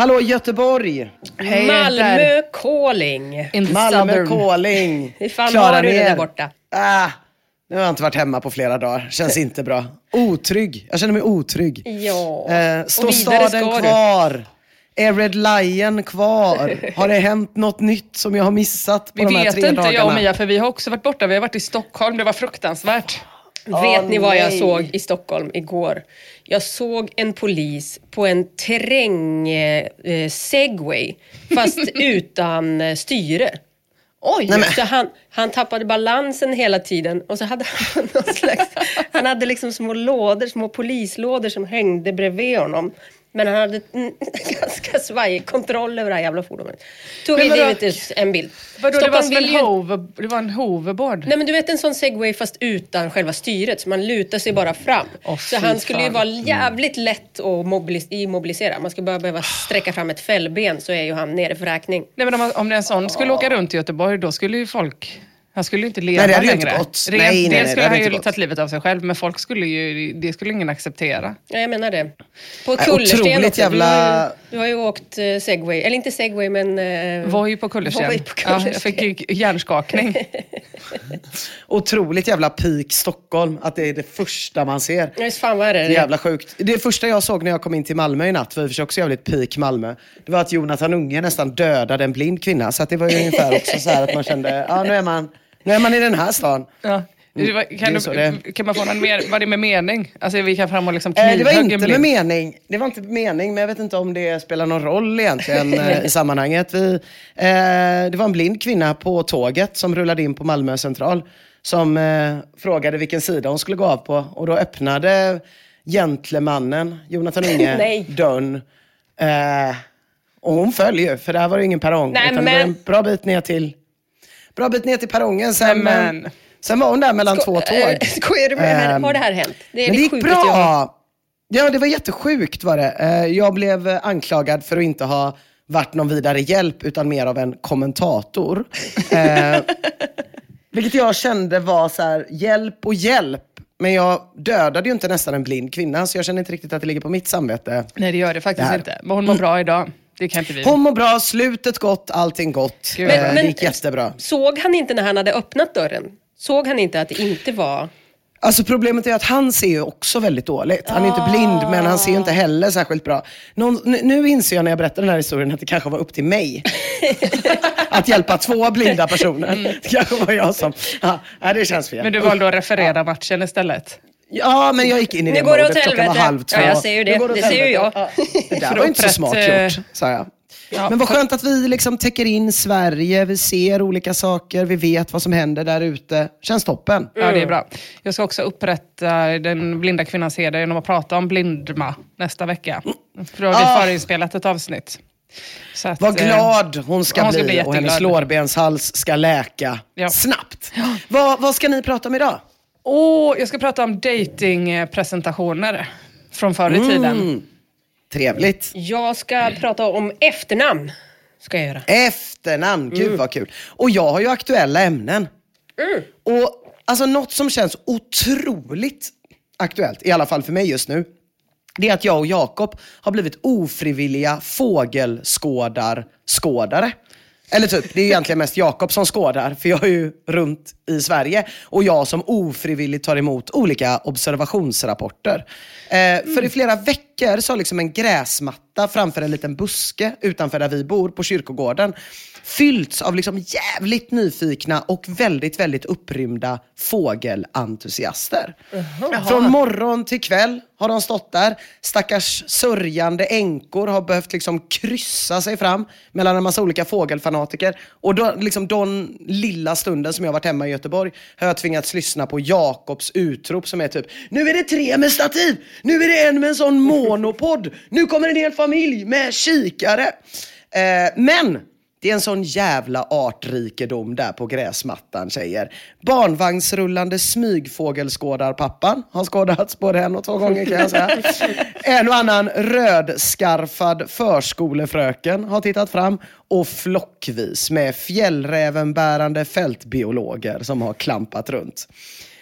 Hallå Göteborg! Hej, Malmö calling. Malmö calling. Hur fan Klara har du det där borta? Ah, nu har jag inte varit hemma på flera dagar. Känns inte bra. Otrygg. Jag känner mig otrygg. Ja, Eh, står staden du. kvar? Är Red Lion kvar? Har det hänt något nytt som jag har missat på Vi de här vet tre inte dagarna? jag och Mia, för vi har också varit borta. Vi har varit i Stockholm, det var fruktansvärt. Vet ni vad jag nej. såg i Stockholm igår? Jag såg en polis på en terräng eh, eh, segway, fast utan eh, styre. Oj! Nej, Så han, han tappade balansen hela tiden och så hade han någon slags, han hade liksom små lådor, små polislådor som hängde bredvid honom. Men han hade ganska svajig kontroll över det här jävla fordonet. Tog Men vadå? givetvis en bild. Vadå, det, var som en ju- hover, det var en hoverboard? Nej men du vet en sån segway fast utan själva styret, så man lutar sig bara fram. Åh, så han skulle ju fan. vara jävligt lätt att mobilis- immobilisera. Man skulle bara behöva sträcka fram ett fällben så är ju han nere för räkning. Nej, men om, om en sån skulle åka runt i Göteborg, då skulle ju folk... Han skulle ju inte leva Nej, det ju inte längre. gått. Rent, Nej, nej, nej, dels det skulle han ju tagit livet av sig själv, men folk skulle ju, det skulle ingen acceptera. Ja, jag menar det. På Nej, kullersten otroligt också. jävla- Du, har ju, du har ju åkt eh, segway, eller inte segway men... Eh, Voj på kullersten. Ja, jag fick ju hjärnskakning. Otroligt jävla peak Stockholm. Att det är det första man ser. Ja, visst fan vad är det? Det är jävla sjukt. Det första jag såg när jag kom in till Malmö i natt, för vi också jävligt peak Malmö, det var att Jonathan Unge nästan dödade en blind kvinna. Så att det var ju ungefär också så här att man kände, ja nu är man, nu är man i den här stan. Ja. Det det är kan, du, det kan man få någon mer, var det med mening? Alltså vi kan fram och liksom Eh, det var inte med blind. mening. Det var inte med mening, men jag vet inte om det spelar någon roll egentligen eh, i sammanhanget. Vi, eh, det var en blind kvinna på tåget som rullade in på Malmö central som eh, frågade vilken sida hon skulle gå av på. Och då öppnade gentlemannen, Jonathan Unge, dörren. Eh, och hon föll ju, för där var det ingen perrong. Nej, utan det men- var en bra bit ner till, bra bit ner till perrongen. Sen, men- sen var hon där mellan två tåg. Skojar du med det här? Ehm, Har det här hänt? Det men det gick jag bra. Ja, det var jättesjukt var det. Eh, Jag blev anklagad för att inte ha varit någon vidare hjälp, utan mer av en kommentator. Eh, vilket jag kände var så här, hjälp och hjälp. Men jag dödade ju inte nästan en blind kvinna, så jag känner inte riktigt att det ligger på mitt samvete. Nej det gör det faktiskt Där. inte. Men hon mår bra idag. Det kan inte vi. Hon mår bra, slutet gott, allting gott. Gud, Eh, Men- det gick jättebra. Såg han inte när han hade öppnat dörren? Såg han inte att det inte var... Alltså problemet är att han ser ju också väldigt dåligt. Han är inte blind, men han ser ju inte heller särskilt bra. Någon, nu, inser jag när jag berättar den här historien att det kanske var upp till mig. att hjälpa två blinda personer. Det kanske var jag som... Ja, det känns fel. Men du valde att referera matchen istället. Ja, men jag gick in i det det modet. Klockan var halv två. Ja, jag ser ju det. Åt Det ser ju jag. Ja, Det där var inte så smart eh, gjort, sa jag. Men vad skönt att vi liksom täcker in Sverige, vi ser olika saker, vi vet vad som händer där ute. Känns toppen. Ja, det är bra. Jag ska också upprätta den blinda kvinnans heder genom att prata om blindma nästa vecka. För då har vi Ah. förinspelat ett avsnitt. Så att, Vad eh, glad hon ska, hon ska bli, bli och hennes lårbenshals ska läka Ja. snabbt. Vad, vad ska ni prata om idag? Åh, jag ska prata om datingpresentationer från förr i tiden. Trevligt. Jag ska prata om efternamn. Ska jag göra. Efternamn, gud vad kul. Och jag har ju aktuella ämnen. Och alltså något som känns otroligt aktuellt, i alla fall för mig just nu, det är att jag och Jakob har blivit ofrivilliga fågelskådar-skådare. Eller typ, det är egentligen mest Jakob som skådar, för jag är ju runt i Sverige. Och jag som ofrivilligt tar emot olika observationsrapporter. Eh, För i flera veckor så har liksom en gräsmatta framför en liten buske utanför där vi bor, på kyrkogården, fyllts av liksom jävligt nyfikna och väldigt, väldigt upprymda fågelentusiaster. Från morgon till kväll har de stått där. Stackars sörjande änkor har behövt liksom kryssa sig fram mellan en massa olika fågelfanatiker. Och då, liksom den lilla stunden som jag varit hemma i Göteborg har jag tvingats lyssna på Jakobs utrop som är typ Nu är det tre med stativ! Nu är det en med en sån monopod! Nu kommer en hel familj med kikare! Eh, men det är en sån jävla artrikedom där på gräsmattan tjejer. Barnvagnsrullande smygfågelskådarpappan har skådats både en och två gånger kan jag säga. En och annan rödskarfad förskolefröken har tittat fram och flockvis med fjällrävenbärande fältbiologer som har klampat runt.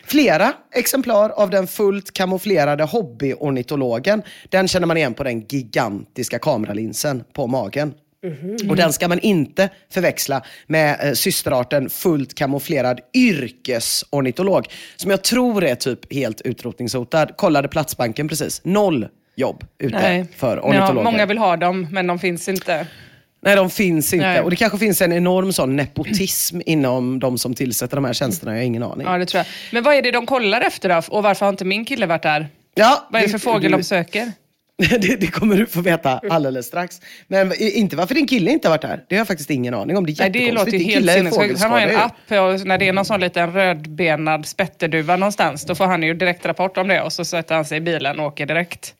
Flera exemplar av den fullt kamouflerade hobbyornitologen, den känner man igen på den gigantiska kameralinsen på magen. Och den ska man inte förväxla med eh, systerarten fullt kamouflerad yrkesornitolog. Som jag tror är typ helt utrotningshotad. Kollade Platsbanken precis. Noll jobb ute för ja, ornitologer. många vill ha dem, men de finns inte. Nej, de finns inte. Nej. Och det kanske finns en enorm sån nepotism inom de som tillsätter de här tjänsterna. Jag har ingen aning. Ja, det tror jag. Men vad är det de kollar efter då? Och varför har inte min kille varit där? Ja, Vad är det för fågel du- de söker? det, det kommer du få veta alldeles strax. Men inte varför din kille inte har varit där. Det har jag faktiskt ingen aning om. Det är Nej, det låter ju helt sinnessjukt. Han har en app och när det är någon sån liten rödbenad spetterduva någonstans, då får han ju direkt rapport om det och så sätter han sig i bilen och åker direkt.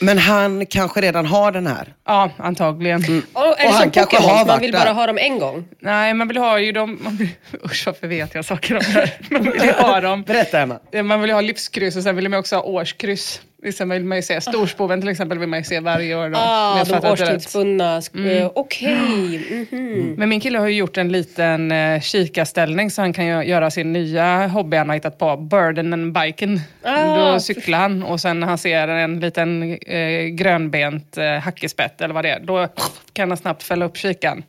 Men han kanske redan har den här. Ja, antagligen. Och, är Och det han kanske har man varit vill där. bara ha dem en gång? Nej, man vill ha ju dem... Man vill, usch, varför vet jag saker om det här? Man vill ju ha dem. Berätta Emma. Man vill ha livskryss och sen vill man också ha årskryss. Sen vill man ju se Storspoven till exempel vill man ju se varje år. Då, Ah, jag de årstidsbundna. sk- eh, Okej. mhm. Men min kille har ju gjort en liten eh, kikarställning så han kan ju göra sin nya hobby han har hittat på, burden and biken. Ah, då cyklar han och sen när han ser en liten eh, grönbent eh, hackespett eller vad det är, då kan han snabbt fälla upp kikan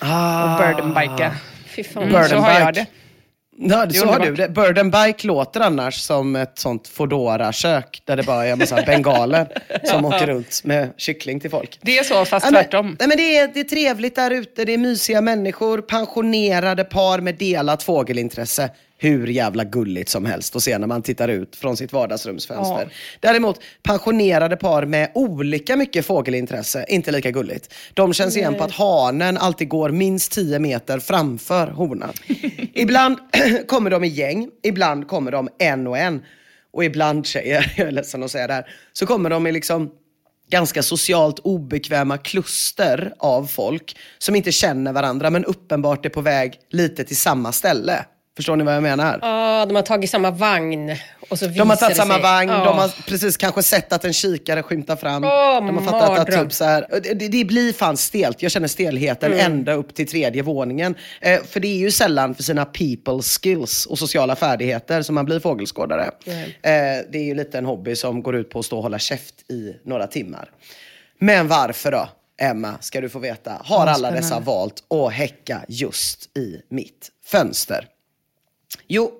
Ah. och burden bika. Fy fan. Mm, så har jag bike. det. Ja, är så har du det. Bird and Bike låter annars som ett sånt fodora kök där det bara är en massa bengaler som åker runt med kyckling till folk. Det är så, fast Ja, men, tvärtom. nej, men det, är, det är trevligt där ute, det är mysiga människor, pensionerade par med delat fågelintresse. Hur jävla gulligt som helst att se när man tittar ut från sitt vardagsrumsfönster. Däremot pensionerade par med olika mycket fågelintresse, inte lika gulligt. De känns igen på att hanen alltid går minst 10 meter framför honan. ibland kommer de i gäng, ibland kommer de en och en. Och ibland tjejer, jag är ledsen att säga det här, så kommer de i liksom ganska socialt obekväma kluster av folk som inte känner varandra men uppenbart är på väg lite till samma ställe. Förstår ni vad jag menar? Ah, de har tagit samma vagn och så De har tagit samma sig. vagn, Ja. de har precis kanske sett att en kikare skymtar fram. Åh, de har fattat att mardröm. typ så här, det, det blir fan stelt. Jag känner stelheten Mm. ända upp till tredje våningen. Eh, för det är ju sällan för sina people skills och sociala färdigheter som man blir fågelskådare. Eh, det är ju lite en hobby som går ut på att stå och hålla käft i några timmar. Men varför då? Emma, ska du få veta, har alla dessa valt att häcka just i mitt fönster? Jo,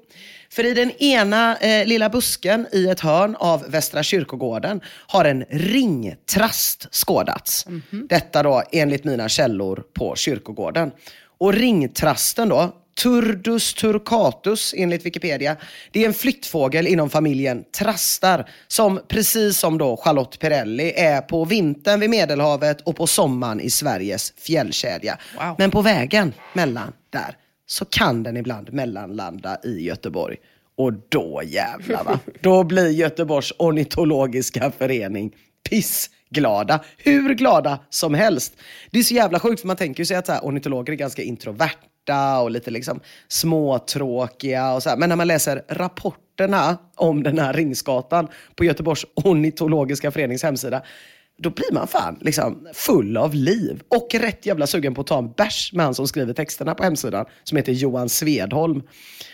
för i den ena eh, lilla busken i ett hörn av Västra kyrkogården har en ringtrast skådats. Detta då enligt mina källor på kyrkogården. Och ringtrasten då, Turdus turcatus enligt Wikipedia. Det är en flyttfågel inom familjen trastar som precis som då Charlotte Perrelli är på vintern vid Medelhavet och på sommaren i Sveriges fjällkedja. Wow. Men på vägen mellan där så kan den ibland mellanlanda i Göteborg. Och då jävlar va. Då blir Göteborgs ornitologiska förening pissglada. Hur glada som helst. Det är så jävla sjukt för man tänker ju sig att så här, ornitologer är ganska introverta och lite liksom småtråkiga och så här. Men när man läser rapporterna om den här Ringsgatan på Göteborgs ornitologiska förenings hemsida då blir man fan liksom full av liv och rätt jävla sugen på att ta en bärs med han som skriver texterna på hemsidan som heter Johan Svedholm.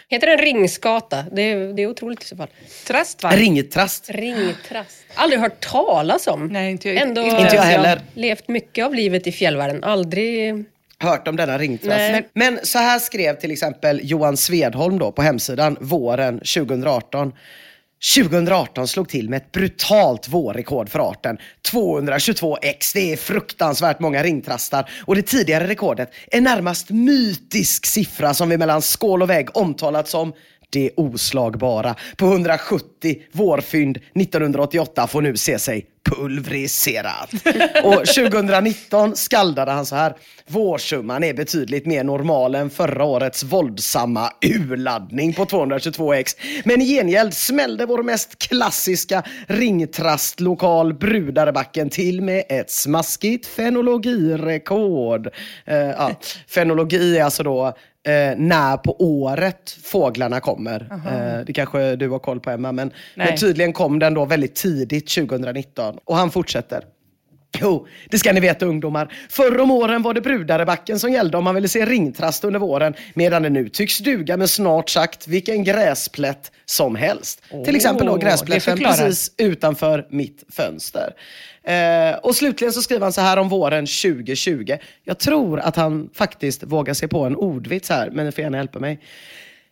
Heter den Ringsgata? Det är, det är otroligt i så fall. Trast va? Ringtrast. Ringtrast. Aldrig hört talas om. Nej, inte jag- Ändå inte jag heller. levt mycket av livet i fjällvärlden. Aldrig... hört om denna ringtrast. Men så här skrev till exempel Johan Svedholm då på hemsidan våren 2018. 2018 slog till med ett brutalt vårrekord för arten. 222x, det är fruktansvärt många ringtrastar. Och det tidigare rekordet, en närmast mytisk siffra som vi mellan skål och vägg omtalat som det oslagbara på 170 vårfynd 1988 får nu se sig pulveriserat. Och 2019 skaldade han så här. Vårsumman är betydligt mer normal än förra årets våldsamma urladdning på 222x. Men i gengäld smällde vår mest klassiska ringtrastlokal Brudarebacken till med ett smaskigt fenologirekord. Eh, ja, fenologi är alltså då eh, när på året fåglarna kommer. Eh, det kanske du har koll på Emma, men, men tydligen kom den då väldigt tidigt 2019. Och han fortsätter. Jo, det ska ni veta ungdomar. Förr om åren var det Brudarebacken som gällde om man ville se ringtrast under våren, medan det nu tycks duga med snart sagt vilken gräsplätt som helst. Till exempel då gräsplätten precis utanför mitt fönster. Eh, och slutligen så skriver han så här om våren 2020. Jag tror att han faktiskt vågar sig på en ordvits här, men ni får gärna hjälpa mig.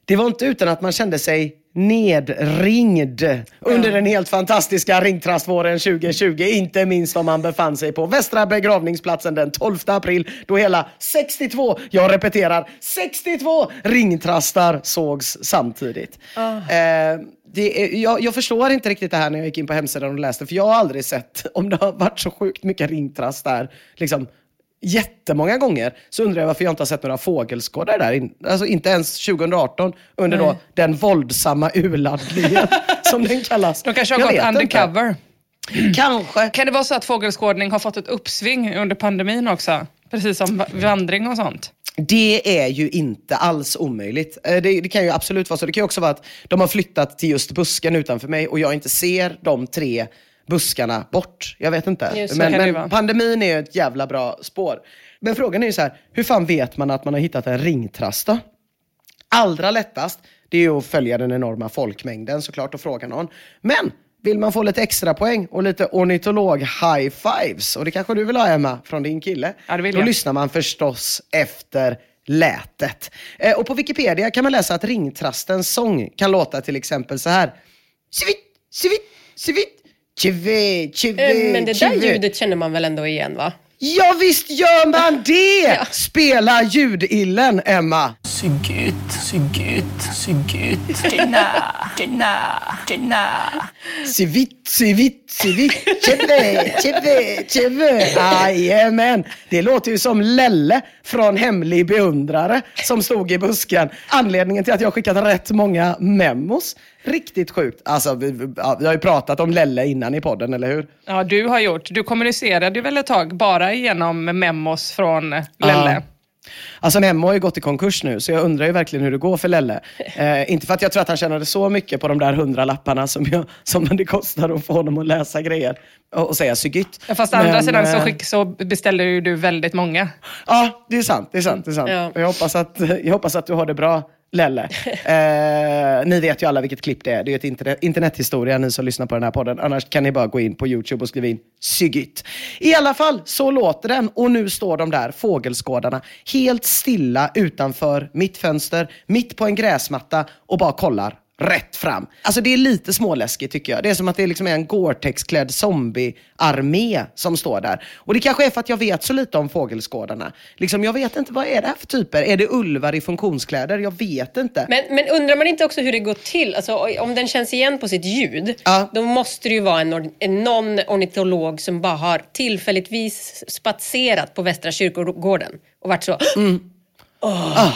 Det var inte utan att man kände sig nedringd under den helt fantastiska ringtrastvåren 2020. Inte minst om man befann sig på Västra begravningsplatsen den 12 april då hela 62, jag repeterar, 62 ringtrastar sågs samtidigt. Eh, det är, jag, jag förstår inte riktigt det här när jag gick in på hemsidan och läste, för jag har aldrig sett om det har varit så sjukt mycket ringtrast där. Liksom, jättemånga gånger så undrar jag varför jag inte har sett några fågelskådare där. Alltså inte ens 2018 under då den våldsamma urladdningen som den kallas. De kanske har Jag gått undercover. Inte. Kanske. Kan det vara så att fågelskådning har fått ett uppsving under pandemin också? Precis som va- vandring och sånt. Det är ju inte alls omöjligt. Eh, Det, det kan ju absolut vara så. Det kan ju också vara att de har flyttat till just busken utanför mig och jag inte ser de tre buskarna bort. Jag vet inte. Just Men, men pandemin är ju ett jävla bra spår. Men frågan är ju så här, hur fan vet man att man har hittat en ringtrast då? Allra lättast, det är ju att följa den enorma folkmängden såklart och fråga någon. Men vill man få lite extra poäng och lite ornitolog high fives, och det kanske du vill ha Emma, från din kille. Ja, Då lyssnar man förstås efter lätet. Eh, och på Wikipedia kan man läsa att ringtrastens sång kan låta till exempel så här. Svitt, svitt, svitt, tjive, tjive, Eh, Men det där ljudet känner man väl ändå igen va? Ja visst gör man det! Spela ljudillen, Emma. Gött, så gött. Denna, denna, denna. Svitt, svitt, svitt, tjive, tjive, tjive. Jajamän. Det låter ju som Lelle från Hemlig beundrare som stod i busken. Anledningen till att jag skickat rätt många memos. Riktigt sjukt. Alltså, vi, vi- ja, vi har ju pratat om Lelle innan i podden, eller hur? Ja, du har gjort. Du kommunicerade ju väl ett tag bara genom memos från Lelle. Alltså Nemo har ju gått i konkurs nu, så jag undrar ju verkligen hur det går för Lelle. Eh, inte för att jag tror att han tjänade så mycket på de där hundra lapparna som, jag, som det kostar att få honom att läsa grejer och, och säga sygytt. Ja, Fast å andra sidan så, eh, skick, så beställde ju du väldigt många. Ja, det är sant. Det är sant, det är sant. Ja. Jag, hoppas att, jag hoppas att du har det bra, Lelle. Eh, ni vet ju alla vilket klipp det är. Det är ett internet, internethistoria, ni som lyssnar på den här podden. Annars kan ni bara gå in på YouTube och skriva in Sygytt. I alla fall, så låter den. Och nu står de där, fågelskådarna, helt stilla utanför mitt fönster, mitt på en gräsmatta och bara kollar rätt fram. Alltså det är lite småläskigt tycker jag. Det är som att det liksom är en Gore-Tex-klädd zombie-armé som står där. Och det kanske är för att jag vet så lite om fågelskådarna. Liksom, jag vet inte, vad är det här för typer? Är det ulvar i funktionskläder? Jag vet inte. Men, men undrar man inte också hur det går till? Alltså, om den känns igen på sitt ljud, Ja. då måste det ju vara en, en någon ornitolog som bara har tillfälligtvis spatserat på Västra kyrkogården och varit så... Åh.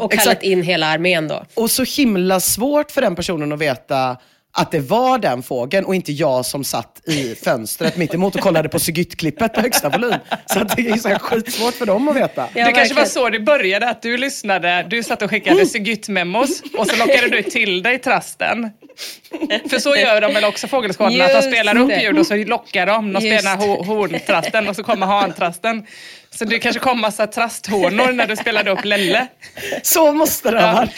och kallat exakt. in hela armén då. Och så himla svårt för den personen att veta att det var den fågeln och inte jag som satt i fönstret mitt emot och kollade på Siggytt-klippet på högsta volym. Så att det är så här skitsvårt för dem att veta. Ja, det kanske var så det började, att du lyssnade, du satt och skickade Siggytt-memos och så lockade du till dig trasten. För så gör de väl också fågelskådarna, att de spelar upp ljud och så lockar de. De spelar ho- horntrasten och så kommer hantrasten. Så det kanske kom massa trasthornor när du spelade upp Lelle. Så måste det ha Ja. varit.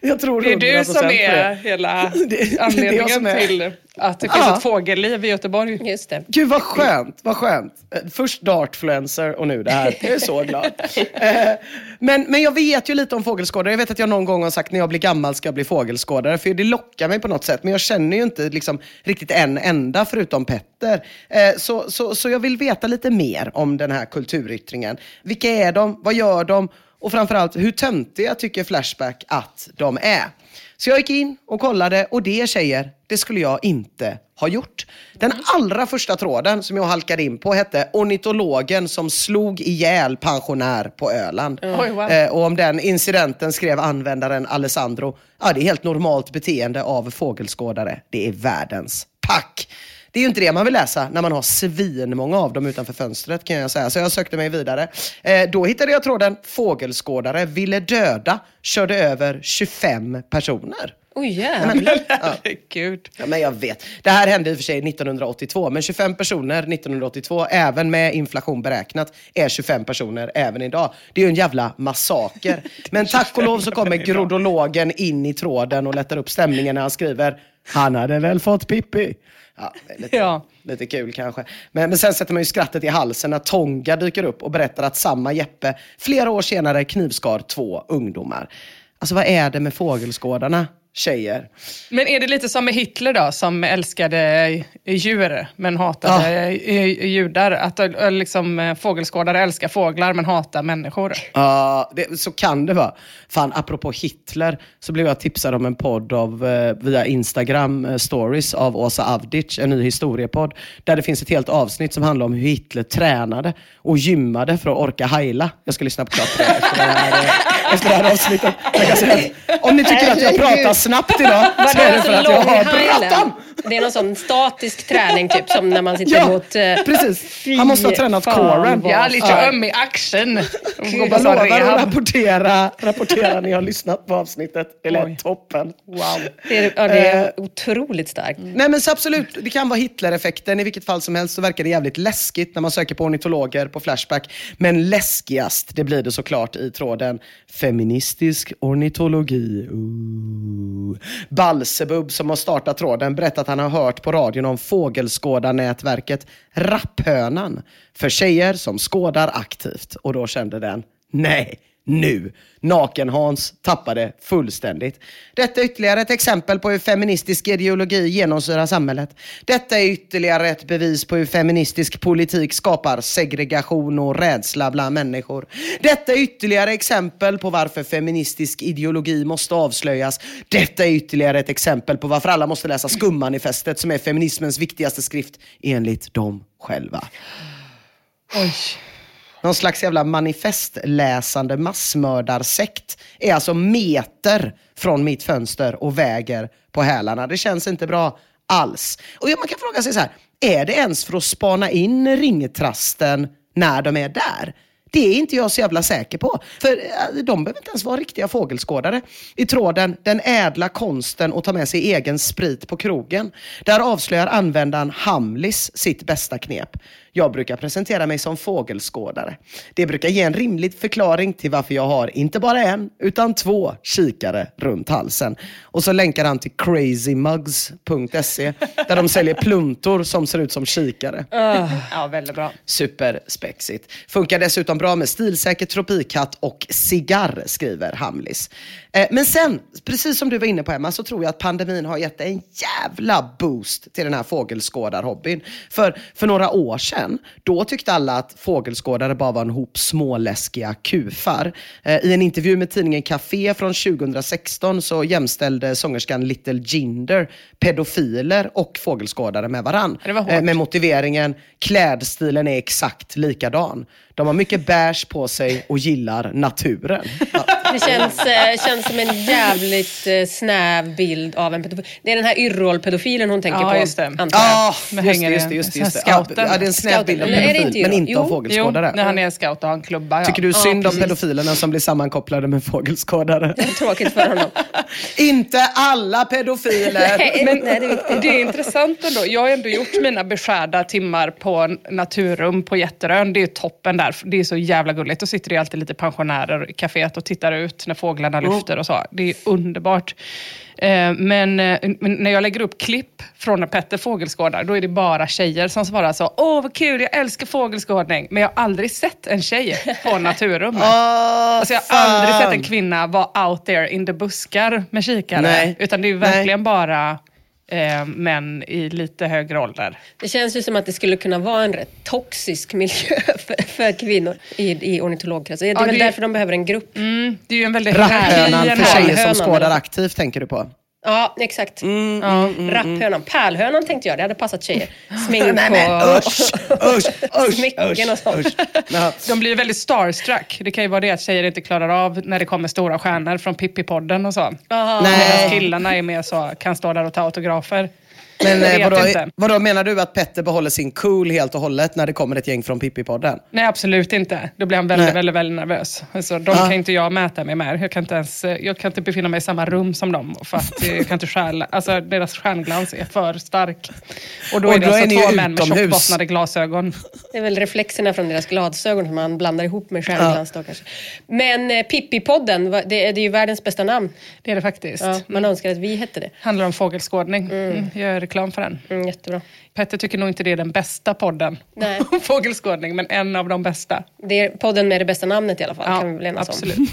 Jag tror Det är du 100% som är hela Det- anledningen som är- till att det finns Ja. ett fågelliv i Göteborg. Just det. Gud vad skönt, vad skönt. Först Dartfluencer och nu det här. Jag är så glad. Men, men jag vet ju lite om fågelskådare. Jag vet att jag någon gång har sagt när jag blir gammal ska jag bli fågelskådare. För det lockar mig på något sätt. Men jag känner ju inte liksom, riktigt en enda förutom Petter. Eh, så, så, så jag vill veta lite mer om den här kulturyttringen. Vilka är de? Vad gör de? Och framförallt, hur töntiga tycker Flashback att de är? Så jag gick in och kollade och det tjejer, det skulle jag inte ha gjort. Den allra första tråden som jag halkade in på hette ornitologen som slog ihjäl pensionär på Öland. Oj, wow. Eh, och om den incidenten skrev användaren Alessandro, ja det är helt normalt beteende av fågelskådare. Det är världens pack. Det är ju inte det man vill läsa när man har svinmånga av dem utanför fönstret kan jag säga. Så jag sökte mig vidare. Eh, då hittade jag tråden fågelskådare ville döda, körde över 25 personer. Oj jävlar. Herregud. Ja, men jag vet. Det här hände i och för sig 1982, men 25 personer 1982, även med inflation beräknat, är 25 personer även idag. Det är ju en jävla massaker. Men tack och lov så kommer grodologen in i tråden och lättar upp stämningen när han skriver Han hade väl fått Pippi. Ja, lite, Ja. lite kul kanske. Men, men sen sätter man ju skrattet i halsen när Tonga dyker upp och berättar att samma Jeppe flera år senare knivskar två ungdomar. Alltså vad är det med fågelskådarna, tjejer? Men är det lite som med Hitler då, som älskade djur men hatade eh, judar? Att eh, liksom, eh, fågelskådare älskar fåglar men hatar människor? Ja, det, så kan det vara. Fan, apropå Hitler så blev jag tipsad om en podd av, eh, via Instagram eh, stories av Åsa Avdic, en ny historiepodd. Där det finns ett helt avsnitt som handlar om hur Hitler tränade och gymmade för att orka heila. Jag ska lyssna på klart på det efter det här, eh, efter det här avsnittet. Om ni tycker att jag pratar snabbt idag så är det för att jag har bråttom. Det är någon sån statisk träning typ som när man sitter Ja, mot... eh, precis. Han måste ha tränat coren. Ja, lite Ja. öm i axeln. Jag lovar att rapportera, rapportera när jag har lyssnat på avsnittet. Det lät Oj. toppen. Wow. Det är, ja, det är otroligt starkt. Nej men så absolut, det kan vara Hitler-effekten. I vilket fall som helst så verkar det jävligt läskigt när man söker på ornitologer på Flashback. Men läskigast, det blir det såklart i tråden feministisk ornitologi. Ooh. Balsebub som har startat tråden berättar att han har hört på radion om fågelskådarnätverket Rapphönan för tjejer som skådar aktivt. Och då kände den, nej, nu. Naken-Hans tappade fullständigt. Detta är ytterligare ett exempel på hur feministisk ideologi genomsyrar samhället. Detta är ytterligare ett bevis på hur feministisk politik skapar segregation och rädsla bland människor. Detta är ytterligare exempel på varför feministisk ideologi måste avslöjas. Detta är ytterligare ett exempel på varför alla måste läsa Skummanifestet som är feminismens viktigaste skrift enligt dem själva. Oj. Någon slags jävla manifestläsande massmördarsekt är alltså meter från mitt fönster och väger på hälarna. Det känns inte bra alls. Och man kan fråga sig så här, är det ens för att spana in ringtrasten när de är där? Det är inte jag så jävla säker på. För eh, de behöver inte ens vara riktiga fågelskådare. I tråden Den ädla konsten att ta med sig egen sprit på krogen. Där avslöjar användaren Hamlis sitt bästa knep. Jag brukar presentera mig som fågelskådare. Det brukar ge en rimlig förklaring till varför jag har inte bara en, utan två kikare runt halsen. Och så länkar han till crazymugs.se där de säljer pluntor som ser ut som kikare. Ja, väldigt bra. Superspexigt. Funkar dessutom bra med stilsäker tropikhatt och cigarr, skriver Hamlis. Eh, men sen, precis som du var inne på Emma, så tror jag att pandemin har gett en jävla boost till den här fågelskådarhobbyn. För, för några år sedan, då tyckte alla att fågelskådare bara var en hop småläskiga kufar. Eh, I en intervju med tidningen Café från 2016 så jämställde sångerskan Little Jinder pedofiler och fågelskådare med varann. Eh, med motiveringen, klädstilen är exakt likadan. De har mycket beige på sig och gillar naturen. Ja. Det känns, eh, känns som en jävligt eh, snäv bild av en pedofil. Det är den här Yrrol-pedofilen hon tänker Ja, på, just det. antar jag. Ja, Men just det, hänger just det. Just det, här just det. Ja, ja, det är en snäv bild av pedofil, inte men inte av Jo. Jo, fågelskådare. när han är scout och har en klubba. Ja. Tycker du synd om precis. pedofilerna som blir sammankopplade med fågelskådare? Det är tråkigt för honom. inte alla pedofiler! Nej, Men nej, det är det är intressant ändå. Jag har ändå gjort mina beskärda timmar på Naturrum på Jätterön. Det är toppen där. Det är så jävla gulligt. Då sitter det alltid lite pensionärer i kaféet och tittar ut när fåglarna lyfter och så. Det är underbart. Eh, Men, eh, men när jag lägger upp klipp från när Petter fågelskådar, då är det bara tjejer som svarar så. Åh, vad kul, jag älskar fågelskådning. Men jag har aldrig sett en tjej på Naturum. Åh, Alltså jag har aldrig fan. sett en kvinna vara out there in the buskar med kikare. Nej. Utan det är verkligen bara eh, män i lite högre ålder. Det känns ju som att det skulle kunna vara en rätt toxisk miljö för, för kvinnor i, i ornitologkretsar. Det är Ja, väl det- därför de behöver en grupp. Mm, det är ju en väldigt hierarki för tjejer som skådar aktivt, tänker du på? Ja, exakt. Mm, Rapphönan. Pärlhönan tänkte jag, det hade passat tjejer. Smink Nej på... men usch, usch, usch, Smycken och sånt. usch. Ja. De blir väldigt starstruck. Det kan ju vara det att tjejer inte klarar av när det kommer stora stjärnor från Pippi-podden och så. Nej. Medan killarna är mer så, kan stå där och ta autografer. Men eh, vadå, vadå, menar du att Petter behåller sin cool helt och hållet när det kommer ett gäng från Pippi-podden? Nej, absolut inte. Då blir han väldigt, Nej. väldigt, väldigt nervös. Alltså, de kan inte jag mäta mig med. Jag kan, inte ens, jag kan inte befinna mig i samma rum som dem. För att jag kan inte stjäla, alltså, deras stjärnglans är för stark. Och då Och är det då alltså är två män med tjockbottnade glasögon. Det är väl reflexerna från deras glasögon som man blandar ihop med stjärnglans då kanske. Men eh, Pippi-podden, det är, det är ju världens bästa namn. Det är det faktiskt. Ja, man önskar att vi hette det. Handlar om fågelskådning. Mm. Jag gör reklam för den. Mm, jättebra. Petter tycker nog inte det är den bästa podden. Nej. Fågelskådning, men en av de bästa. Det är podden med det bästa namnet i alla fall. kan vi väl enas om.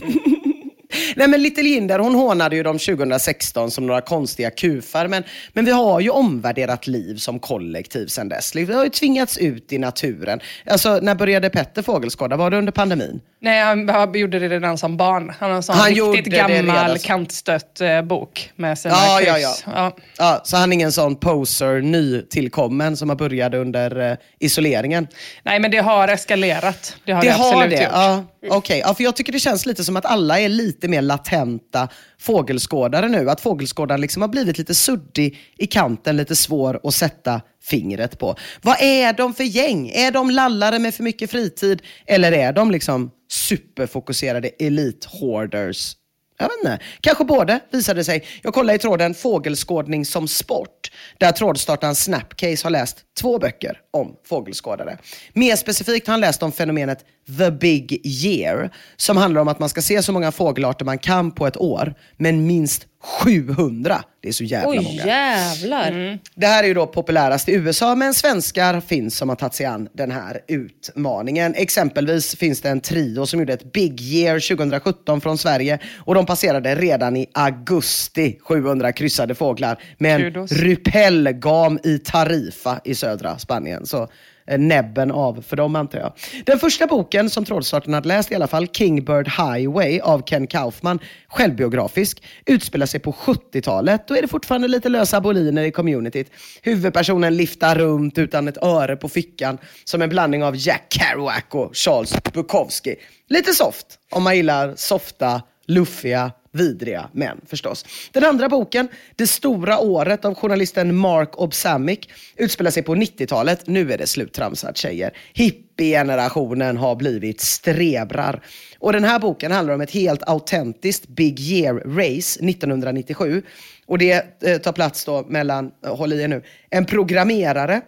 Nej men Little Jinder, hon hånade ju dem 2016 som några konstiga kufar. Men, men vi har ju omvärderat liv som kollektiv sedan dess. Vi har ju tvingats ut i naturen. Alltså när började Petter fågelskåda? Var det under pandemin? Nej, han, han gjorde det redan som barn. Han har en sån Han riktigt gammal kantstött eh, bok med sina Ja, ja, ja. Ja. Ja, så han är ingen sån poser, nytillkommen som har börjat under eh, isoleringen? Nej, men det har eskalerat. Det har det, Det har absolut det? gjort. Ja, okej. ja, för jag tycker det känns lite som att alla är lite mer latenta fågelskådare nu. Att fågelskådaren liksom har blivit lite suddig i kanten, lite svår att sätta fingret på. Vad är de för gäng? Är de lallare med för mycket fritid? Eller är de liksom superfokuserade elite hoarders? Jag vet inte. Kanske både visade sig. Jag kollade i tråden Fågelskådning som sport. Där trådstartaren Snapcase har läst två böcker om fågelskådare. Mer specifikt har han läst om fenomenet the big year. Som handlar om att man ska se så många fågelarter man kan på ett år. Men minst 700. Det är så jävla Oj, många. jävlar. Det här är ju då populärast i USA, men svenskar finns som har tagit sig an den här utmaningen. Exempelvis finns det en trio som gjorde ett Big Year 2017 från Sverige och de passerade redan i augusti 700 kryssade fåglar med en Kudos. rypellgam i Tarifa i södra Spanien. Så Eh, näbben av för dem antar jag. Den första boken som Trollstarten hade läst i alla fall, Kingbird Highway av Ken Kaufman, självbiografisk, utspelar sig på 70-talet. Då är det fortfarande lite lösa boliner i communityt. Huvudpersonen liftar runt utan ett öre på fickan som en blandning av Jack Kerouac och Charles Bukowski. Lite soft, om man gillar softa, luffiga, vidriga män förstås. Den andra boken, Det stora året av journalisten Mark Obsamic, utspelar sig på 90-talet. Nu är det sluttramsat tjejer. Hippie-generationen har blivit strebrar. Och den här boken handlar om ett helt autentiskt Big Year-race 1997. Och det eh, tar plats då mellan, eh, håll i er nu, en programmerare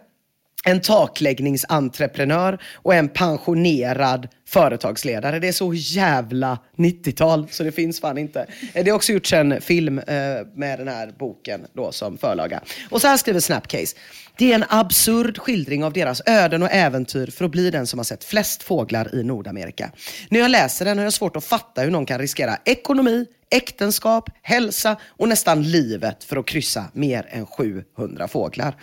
en takläggningsentreprenör och en pensionerad företagsledare. Det är så jävla 90-tal så det finns fan inte. Det har också gjorts en film eh, med den här boken då som förlaga. Och så här skriver Snapcase. Det är en absurd skildring av deras öden och äventyr för att bli den som har sett flest fåglar i Nordamerika. När jag läser den har jag svårt att fatta hur någon kan riskera ekonomi, äktenskap, hälsa och nästan livet för att kryssa mer än 700 fåglar.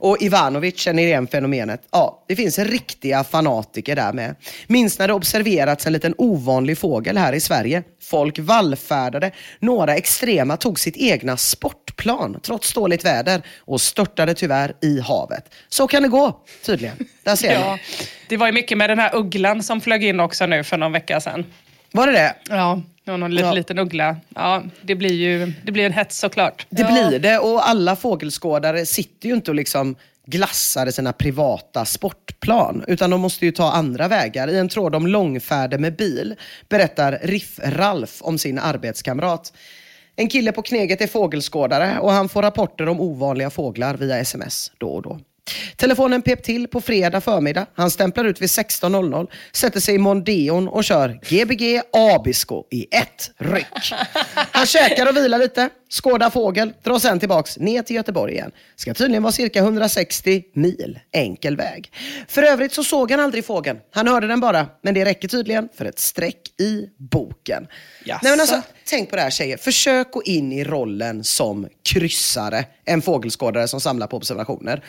Och Ivanovic känner igen fenomenet. Ja, det finns riktiga fanatiker där med. Minns när det observerats en liten ovanlig fågel här i Sverige. Folk vallfärdade. Några extrema tog sitt egna sportplan trots dåligt väder och störtade tyvärr i havet. Så kan det gå, tydligen. Där ser Ja, ni. det var ju mycket med den här ugglan som flög in också nu för någon vecka sedan. Var det det? Ja, någon liten, Ja. liten uggla. Ja, det blir ju det blir en hets såklart. Det blir det och alla fågelskådare sitter ju inte och liksom glassar i sina privata sportplan utan de måste ju ta andra vägar. I en tråd om långfärder med bil berättar Riff-Ralf om sin arbetskamrat. En kille på Kneget är fågelskådare och han får rapporter om ovanliga fåglar via sms då och då. Telefonen pep till på fredag förmiddag. Han stämplar ut vid 16.00, sätter sig i Mondeon och kör Gbg Abisko i ett ryck. Han käkar och vilar lite, skådar fågel, drar sen tillbaks ner till Göteborg igen. Ska tydligen vara cirka 160 mil enkel väg. För övrigt så såg han aldrig fågeln. Han hörde den bara, men det räcker tydligen för ett streck i boken. Nej, men alltså, tänk på det här tjejer. Försök gå in i rollen som kryssare, en fågelskådare som samlar på observationer.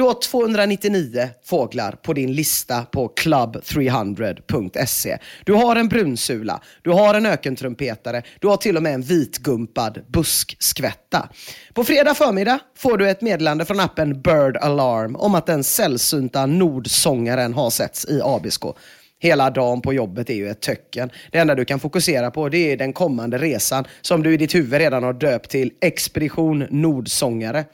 Du har 299 fåglar på din lista på club300.se. Du har en brunsula, du har en ökentrumpetare, du har till och med en vitgumpad buskskvätta. På fredag förmiddag får du ett meddelande från appen Bird Alarm om att den sällsynta nordsångaren har setts i Abisko. Hela dagen på jobbet är ju ett töcken. Det enda du kan fokusera på det är den kommande resan som du i ditt huvud redan har döpt till Expedition Nordsångare.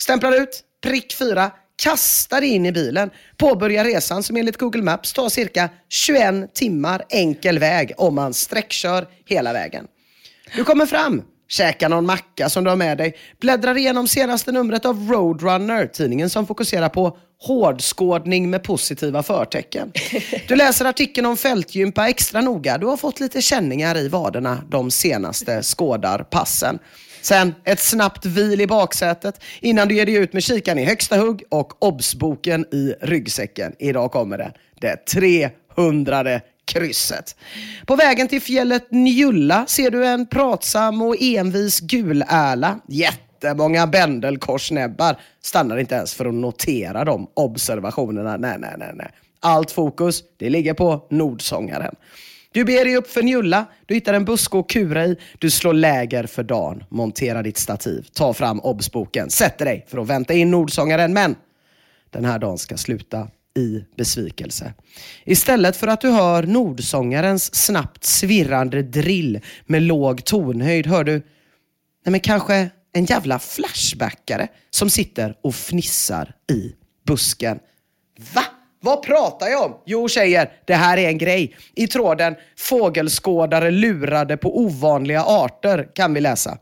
Stämplar ut, prick 4, kastar in i bilen, påbörjar resan som enligt Google Maps tar cirka 21 timmar enkel väg om man sträckkör hela vägen. Du kommer fram, käkar någon macka som du har med dig, bläddrar igenom senaste numret av Roadrunner, tidningen som fokuserar på hårdskådning med positiva förtecken. Du läser artikeln om fältgympa extra noga. Du har fått lite känningar i vaderna de senaste skådarpassen. Sen ett snabbt vil i baksätet innan du ger dig ut med kikan i högsta hugg och obsboken i ryggsäcken. Idag kommer den. Det 300 krysset. På vägen till fjället Njulla ser du en pratsam och envis gulärla. Jättemånga bändelkorsnäbbar. Stannar inte ens för att notera de observationerna. Nej, nej, nej, nej. Allt fokus, det ligger på Nordsångaren. Du ber dig upp för Njulla, du hittar en buske att kura i, du slår läger för dagen, monterar ditt stativ, tar fram obsboken, sätter dig för att vänta in Nordsångaren. Men den här dagen ska sluta i besvikelse. Istället för att du hör Nordsångarens snabbt svirrande drill med låg tonhöjd hör du nej men kanske en jävla flashbackare som sitter och fnissar i busken. Va? Vad pratar jag om? Jo tjejer, det här är en grej. I tråden “Fågelskådare lurade på ovanliga arter” kan vi läsa.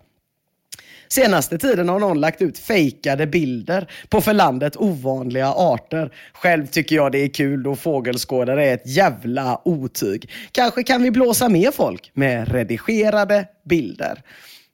Senaste tiden har någon lagt ut fejkade bilder på för landet ovanliga arter. Själv tycker jag det är kul då fågelskådare är ett jävla otyg. Kanske kan vi blåsa med folk med redigerade bilder.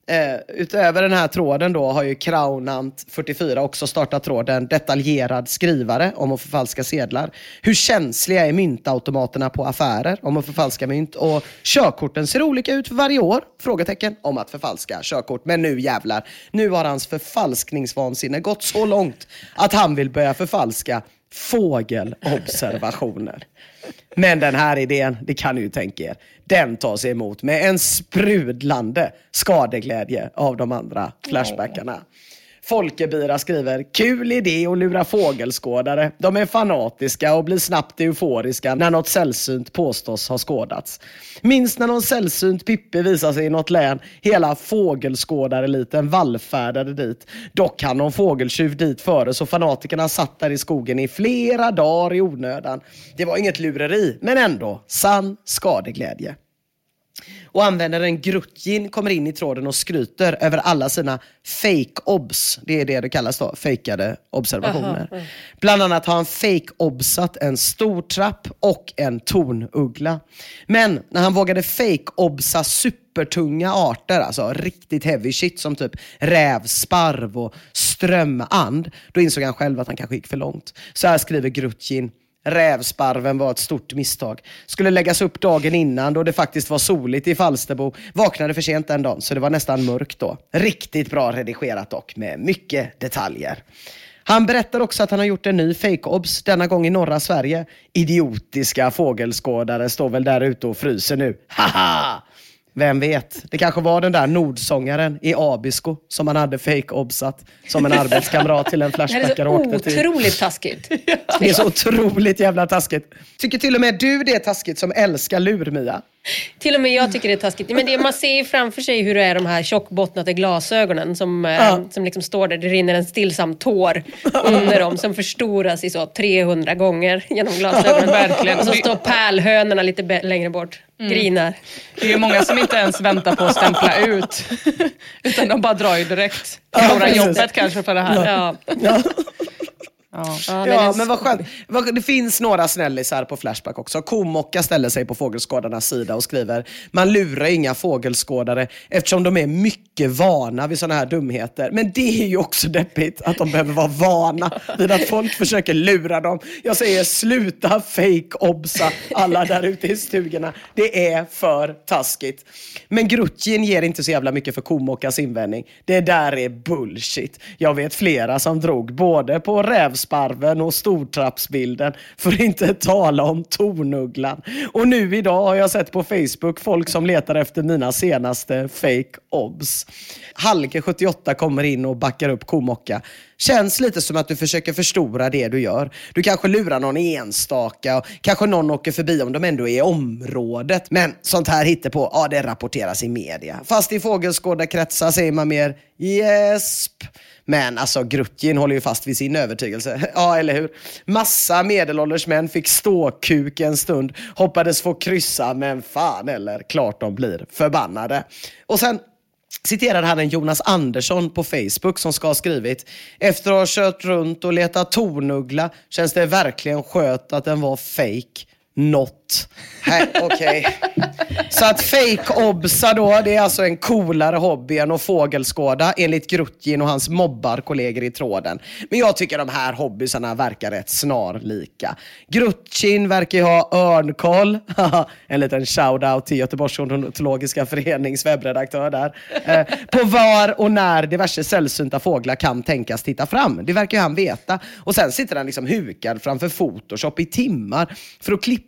Eh, utöver den här tråden då har ju Kraunant44 också startat tråden detaljerad skrivare om att förfalska sedlar. Hur känsliga är myntautomaterna på affärer om att förfalska mynt? Och körkorten ser olika ut för varje år? Frågetecken om att förfalska körkort. Men nu jävlar, nu har hans förfalskningsvansinne gått så långt att han vill börja förfalska fågelobservationer. Men den här idén, det kan ni ju tänka er, den tas emot med en sprudlande skadeglädje av de andra flashbackarna. Folkebira skriver, kul idé att lura fågelskådare. De är fanatiska och blir snabbt euforiska när något sällsynt påstås ha skådats. Minns när någon sällsynt Pippi visade sig i något län. Hela fågelskådareliten vallfärdade dit. Dock hann någon fågeltjuv dit före så fanatikerna satt där i skogen i flera dagar i onödan. Det var inget lureri, men ändå sann skadeglädje. Och användaren Grutjin kommer in i tråden och skryter över alla sina fake-obs. Det är det det kallas då, fejkade observationer. Bland annat har han fake-obsat en stor trapp och en tornuggla. Men när han vågade fake-obsa supertunga arter, alltså riktigt heavy shit som typ rävsparv och strömand, då insåg han själv att han kanske gick för långt. Så här skriver Grutjin. Rävsparven var ett stort misstag. Skulle läggas upp dagen innan då det faktiskt var soligt i Falsterbo. Vaknade för sent den dagen så det var nästan mörkt då. Riktigt bra redigerat dock med mycket detaljer. Han berättar också att han har gjort en ny fake-obs, denna gång i norra Sverige. Idiotiska fågelskådare står väl där ute och fryser nu. Haha! Vem vet? Det kanske var den där nordsångaren i Abisko som han hade fake-obsat som en arbetskamrat till en Det är Flashbackare så åkte till. otroligt taskigt. Det är så otroligt jävla taskigt. Tycker till och med du det är taskigt som älskar lur, Mia? Till och med jag tycker det är taskigt. Men det, man ser ju framför sig hur det är de här tjockbottnade glasögonen som, eh, som liksom står där. Det rinner en stillsam tår under dem som förstoras i så 300 gånger genom glasögonen. verkligen. Och så står pärlhönorna lite längre bort. Grinar. Det är ju många som inte ens väntar på att stämpla ut. Utan de bara drar ju direkt. Ja, Förlorar precis. jobbet kanske för det här. Ja. Ja. Ja. Ja, är- men vad skönt. Det finns några snällisar på Flashback också. Komocka ställer sig på fågelskådarnas sida och skriver Man lurar inga fågelskådare eftersom de är mycket vana vid sådana här dumheter. Men det är ju också deppigt att de behöver vara vana vid att folk försöker lura dem. Jag säger sluta fake-obsa alla där ute i stugorna. Det är för taskigt. Men Grutjin ger inte så jävla mycket för Komockas invändning. Det där är bullshit. Jag vet flera som drog både på Sparven och stortrappsbilden för att inte tala om tornugglan. Och nu idag har jag sett på Facebook folk som letar efter mina senaste fake obs. Halke78 kommer in och backar upp Komocka. Känns lite som att du försöker förstora det du gör. Du kanske lurar någon enstaka och kanske någon åker förbi om de ändå är i området. Men sånt här på, ja det rapporteras i media. Fast i fågelskådarkretsar säger man mer Jesp. Men alltså Grutjin håller ju fast vid sin övertygelse. Alltså, ja, eller hur? Massa medelålders män fick ståkuk en stund, hoppades få kryssa, men fan eller klart de blir förbannade. Och sen citerade han en Jonas Andersson på Facebook som ska ha skrivit Efter att ha kört runt och letat tornuggla känns det verkligen skönt att den var fake. Not. Okej. Så att fake-obsa då, det är alltså en coolare hobby än att fågelskåda enligt Grutjin och hans mobbarkollegor i tråden. Men jag tycker de här hobbysarna verkar rätt snarlika. Grutjin verkar ju ha örnkoll. en liten shout-out till Göteborgs ornitologiska förenings webbredaktör där. Eh, på var och när diverse sällsynta fåglar kan tänkas titta fram. Det verkar ju han veta. Och sen sitter han liksom hukad framför Photoshop i timmar för att klippa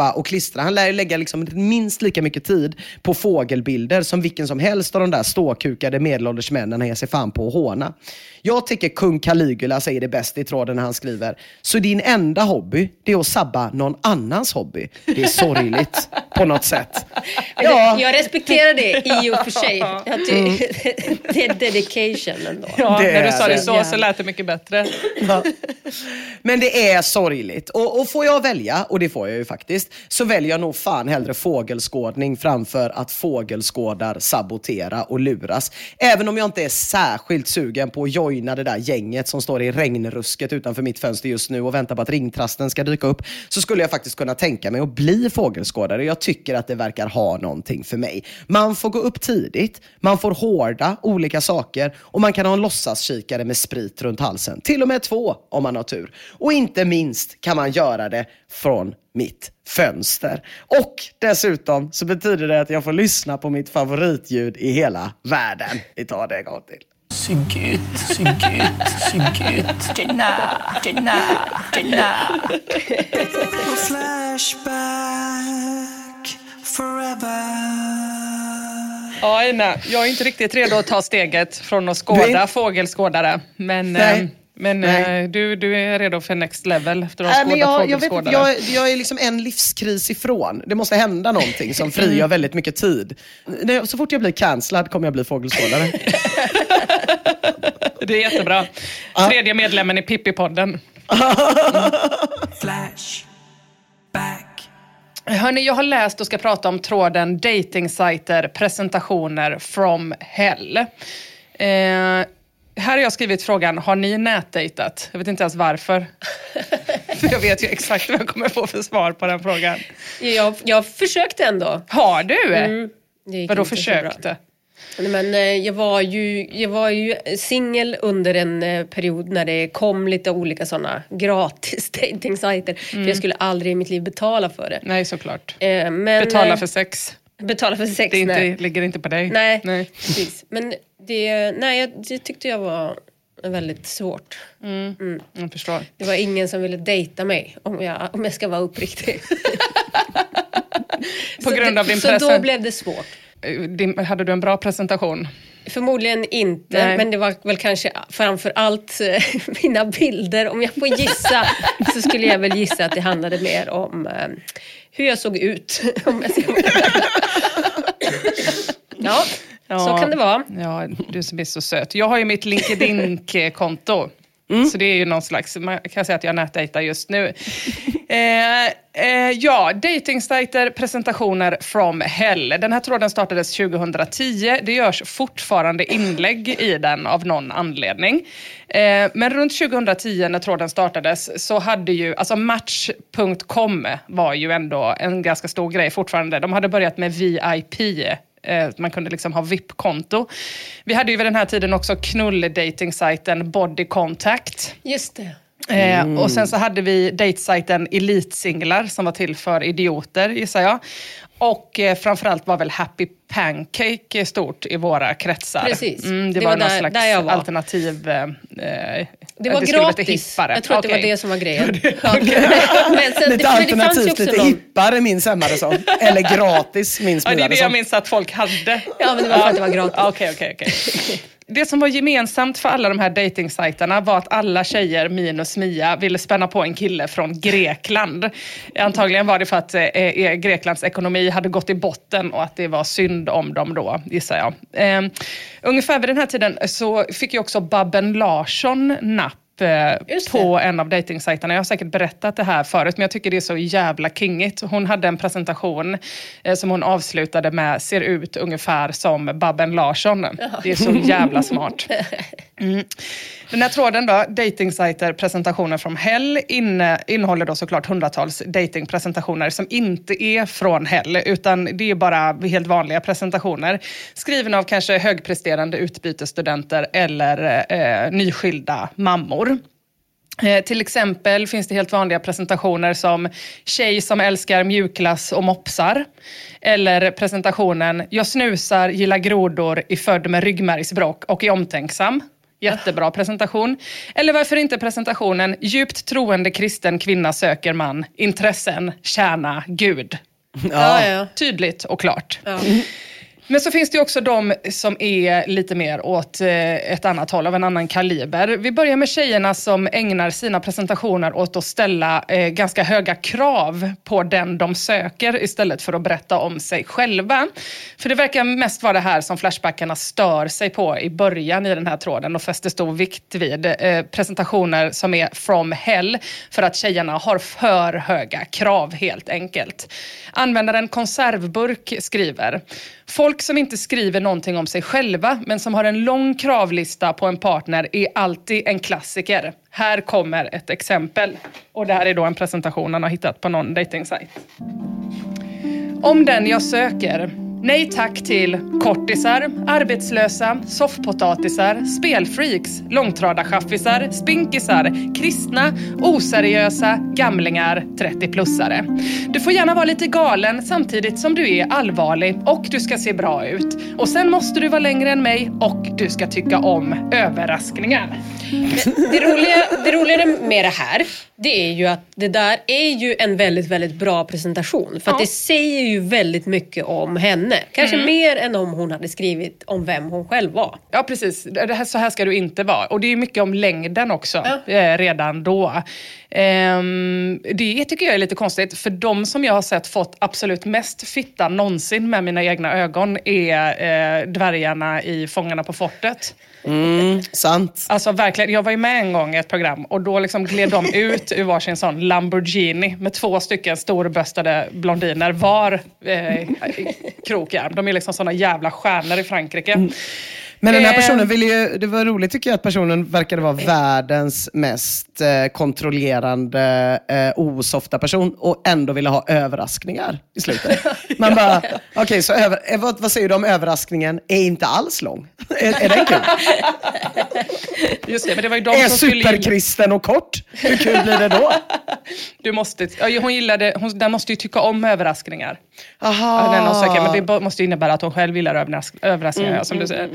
och klistra. Han lär ju lägga liksom minst lika mycket tid på fågelbilder som vilken som helst av de där ståkukade medelålders männen han ger sig fan på att håna. Jag tycker kung Caligula säger det bäst i tråden när han skriver Så din enda hobby, det är att sabba någon annans hobby. Det är sorgligt på något sätt. Ja, Jag respekterar det i och för sig. Ty- det är dedication ändå. Ja, Det när du sa det det. så så lät det mycket bättre. Ja. Men det är sorgligt. Och, och får jag välja, och det får jag ju faktiskt, så väljer jag nog fan hellre fågelskådning framför att fågelskådar sabotera och luras. Även om jag inte är särskilt sugen på att joina det där gänget som står i regnrusket utanför mitt fönster just nu och väntar på att ringtrasten ska dyka upp, så skulle jag faktiskt kunna tänka mig att bli fågelskådare. Jag tycker att det verkar ha någonting för mig. Man får gå upp tidigt, man får hårda olika saker och man kan ha en låtsaskikare med sprit runt halsen. Till och med två om man har tur. Och inte minst kan man göra det från mitt fönster. Och dessutom så betyder det att jag får lyssna på mitt favoritljud i hela världen. Vi tar det en gång till. Så gött, så gött, så gött. Jenna, Jenna, Jenna. Flashback forever. Ja, Ina, jag är inte riktigt redo att ta steget från att skåda fågelskådare. Men, Nej. Eh, men äh, du, du är redo för next level efter att ha men skådat jag, jag, vet, jag, jag är liksom en livskris ifrån. Det måste hända någonting som frigör väldigt mycket tid. Så fort jag blir cancellad kommer jag bli fågelskådare. Det är jättebra. Tredje medlemmen i Pippi-podden. Flashback. Hörni, jag har läst och ska prata om tråden datingsajter, presentationer from hell. Eh, här har jag skrivit frågan, har ni nätdejtat? Jag vet inte ens varför. För jag vet ju exakt vad jag kommer få för svar på den frågan. Jag, jag försökte ändå. Har du? Mm, Vadå så försökte? Men eh, jag var ju, jag var ju singel under en eh, period när det kom lite olika sådana gratis datingsajter. För jag skulle aldrig i mitt liv betala för det. Nej, såklart. Eh, Men, Betala för sex. betala för sex. Det inte, ligger inte på dig. Nej, Nej. precis. Men det, nej, det tyckte jag var väldigt svårt. Jag förstår. Det var ingen som ville dejta mig om jag, om jag ska vara uppriktig. På Så grund av din Så press. då blev det svårt. Din, hade du en bra presentation? Förmodligen inte, Nej. men det var väl kanske framför allt eh, mina bilder. Om jag får gissa så skulle jag väl gissa att det handlade mer om eh, hur jag såg ut. Om jag ska... ja, så kan det vara. Ja, du som är så söt. Jag har ju mitt LinkedIn-konto. Mm. Så det är ju någon slags, man kan säga att jag nätdejtar just nu. eh, eh, ja, datingsajter, presentationer from hell. Den här tråden startades 2010. Det görs fortfarande inlägg i den av någon anledning. Eh, men runt 2010 när tråden startades så hade ju, alltså Match.com var ju ändå en ganska stor grej fortfarande. De hade börjat med VIP Man kunde liksom ha VIP-konto. Vi hade ju vid den här tiden också knull-dating-sajten Body Contact. Just det. Eh, och sen så hade vi dejtsajten Elitsinglar som var till för idioter gissar jag. Och eh, framförallt var väl Happy Pancake stort i våra kretsar. Precis. Mm, det, Det var, var någon där- slags där jag var. alternativ... Eh, Det var lite gratis. Jag tror att det var det som var grejen. Ja. Men sen, Lite det, det alternativt, lite någon... hippare minns Emma det som. Eller gratis minns Ja, det Mia är det det jag minns att folk hade. Ja, men det var för att det var gratis. Okej, okej, okej. Det som var gemensamt för alla de här dejtingsajterna var att alla tjejer minus Mia ville spänna på en kille från Grekland. Antagligen var det för att eh, eh, Greklands ekonomi hade gått i botten och att det var synd om dem då, gissar jag. Eh, ungefär vid den här tiden så fick ju också Babben Larsson napp på en av dejtingsajterna. Jag har säkert berättat det här förut, men jag tycker det är så jävla kingigt. Hon hade en presentation eh, som hon avslutade med ser ut ungefär som Babben Larsson. Det är så jävla smart. Mm. Den här tråden då, datingsajter, presentationer från Hell, inne, innehåller då såklart hundratals datingpresentationer som inte är från Hell, utan det är bara helt vanliga presentationer. Skrivna av kanske högpresterande utbytesstudenter eller eh, nyskilda mammor. Eh, till exempel finns det helt vanliga presentationer som tjej som älskar mjukglass och mopsar. Eller presentationen jag snusar, gillar grodor, är född med ryggmärgsbråck och är omtänksam. Jättebra presentation. Eller varför inte presentationen djupt troende kristen kvinna söker man, intressen, tjäna, Gud. Ja, ja. Tydligt och klart. Men så finns det ju också de som är lite mer åt eh, ett annat håll, av en annan kaliber. Vi börjar med tjejerna som ägnar sina presentationer åt att ställa eh, ganska höga krav på den de söker istället för att berätta om sig själva. För det verkar mest vara det här som Flashbackarna stör sig på i början i den här tråden och fäster stor vikt vid. Eh, presentationer som är from hell för att tjejerna har för höga krav helt enkelt. Användaren konservburk skriver Folk som inte skriver någonting om sig själva men som har en lång kravlista på en partner är alltid en klassiker. Här kommer ett exempel. Och det här är då en presentation han har hittat på någon dejtingsajt. Om den jag söker. Nej tack till kortisar, arbetslösa, soffpotatisar, spelfreaks, långtradarchaffisar, spinkisar, kristna, oseriösa, gamlingar, 30-plussare. Du får gärna vara lite galen samtidigt som du är allvarlig och du ska se bra ut. Och sen måste du vara längre än mig och du ska tycka om överraskningar. Det roliga, det roliga med det här, det är ju att det där är ju en väldigt, väldigt bra presentation. För Ja. det säger ju väldigt mycket om henne. Henne. Kanske mer än om hon hade skrivit om vem hon själv var. Ja, precis. Det här, så här ska du inte vara. Och det är mycket om längden också, eh, redan då. Ehm, det tycker jag är lite konstigt, för de som jag har sett fått absolut mest fitta någonsin med mina egna ögon är eh, dvärgarna i Fångarna på fortet. Mm, sant. Alltså verkligen, jag var ju med en gång i ett program och då liksom gled de ut ur varsin sån Lamborghini med två stycken storböstade blondiner var eh, krokärm. De är liksom såna jävla stjärnor i Frankrike. Men den här Eh. personen ville ju, det var roligt tycker jag att personen verkade vara världens mest eh, kontrollerande, eh, osofta person och ändå ville ha överraskningar i slutet. Man bara, okej så över, eh, vad, vad säger du om överraskningen är inte alls lång? är, är den kul? Just det, men det var ju de är som skulle in- superkristen och kort? Hur kul blir det då? Du måste, ja, hon gillade, hon, den måste ju tycka om överraskningar. Aha. Ja, den är osäker, men det måste ju innebära att hon själv gillar överrask, överraskningar, Mm, som du säger.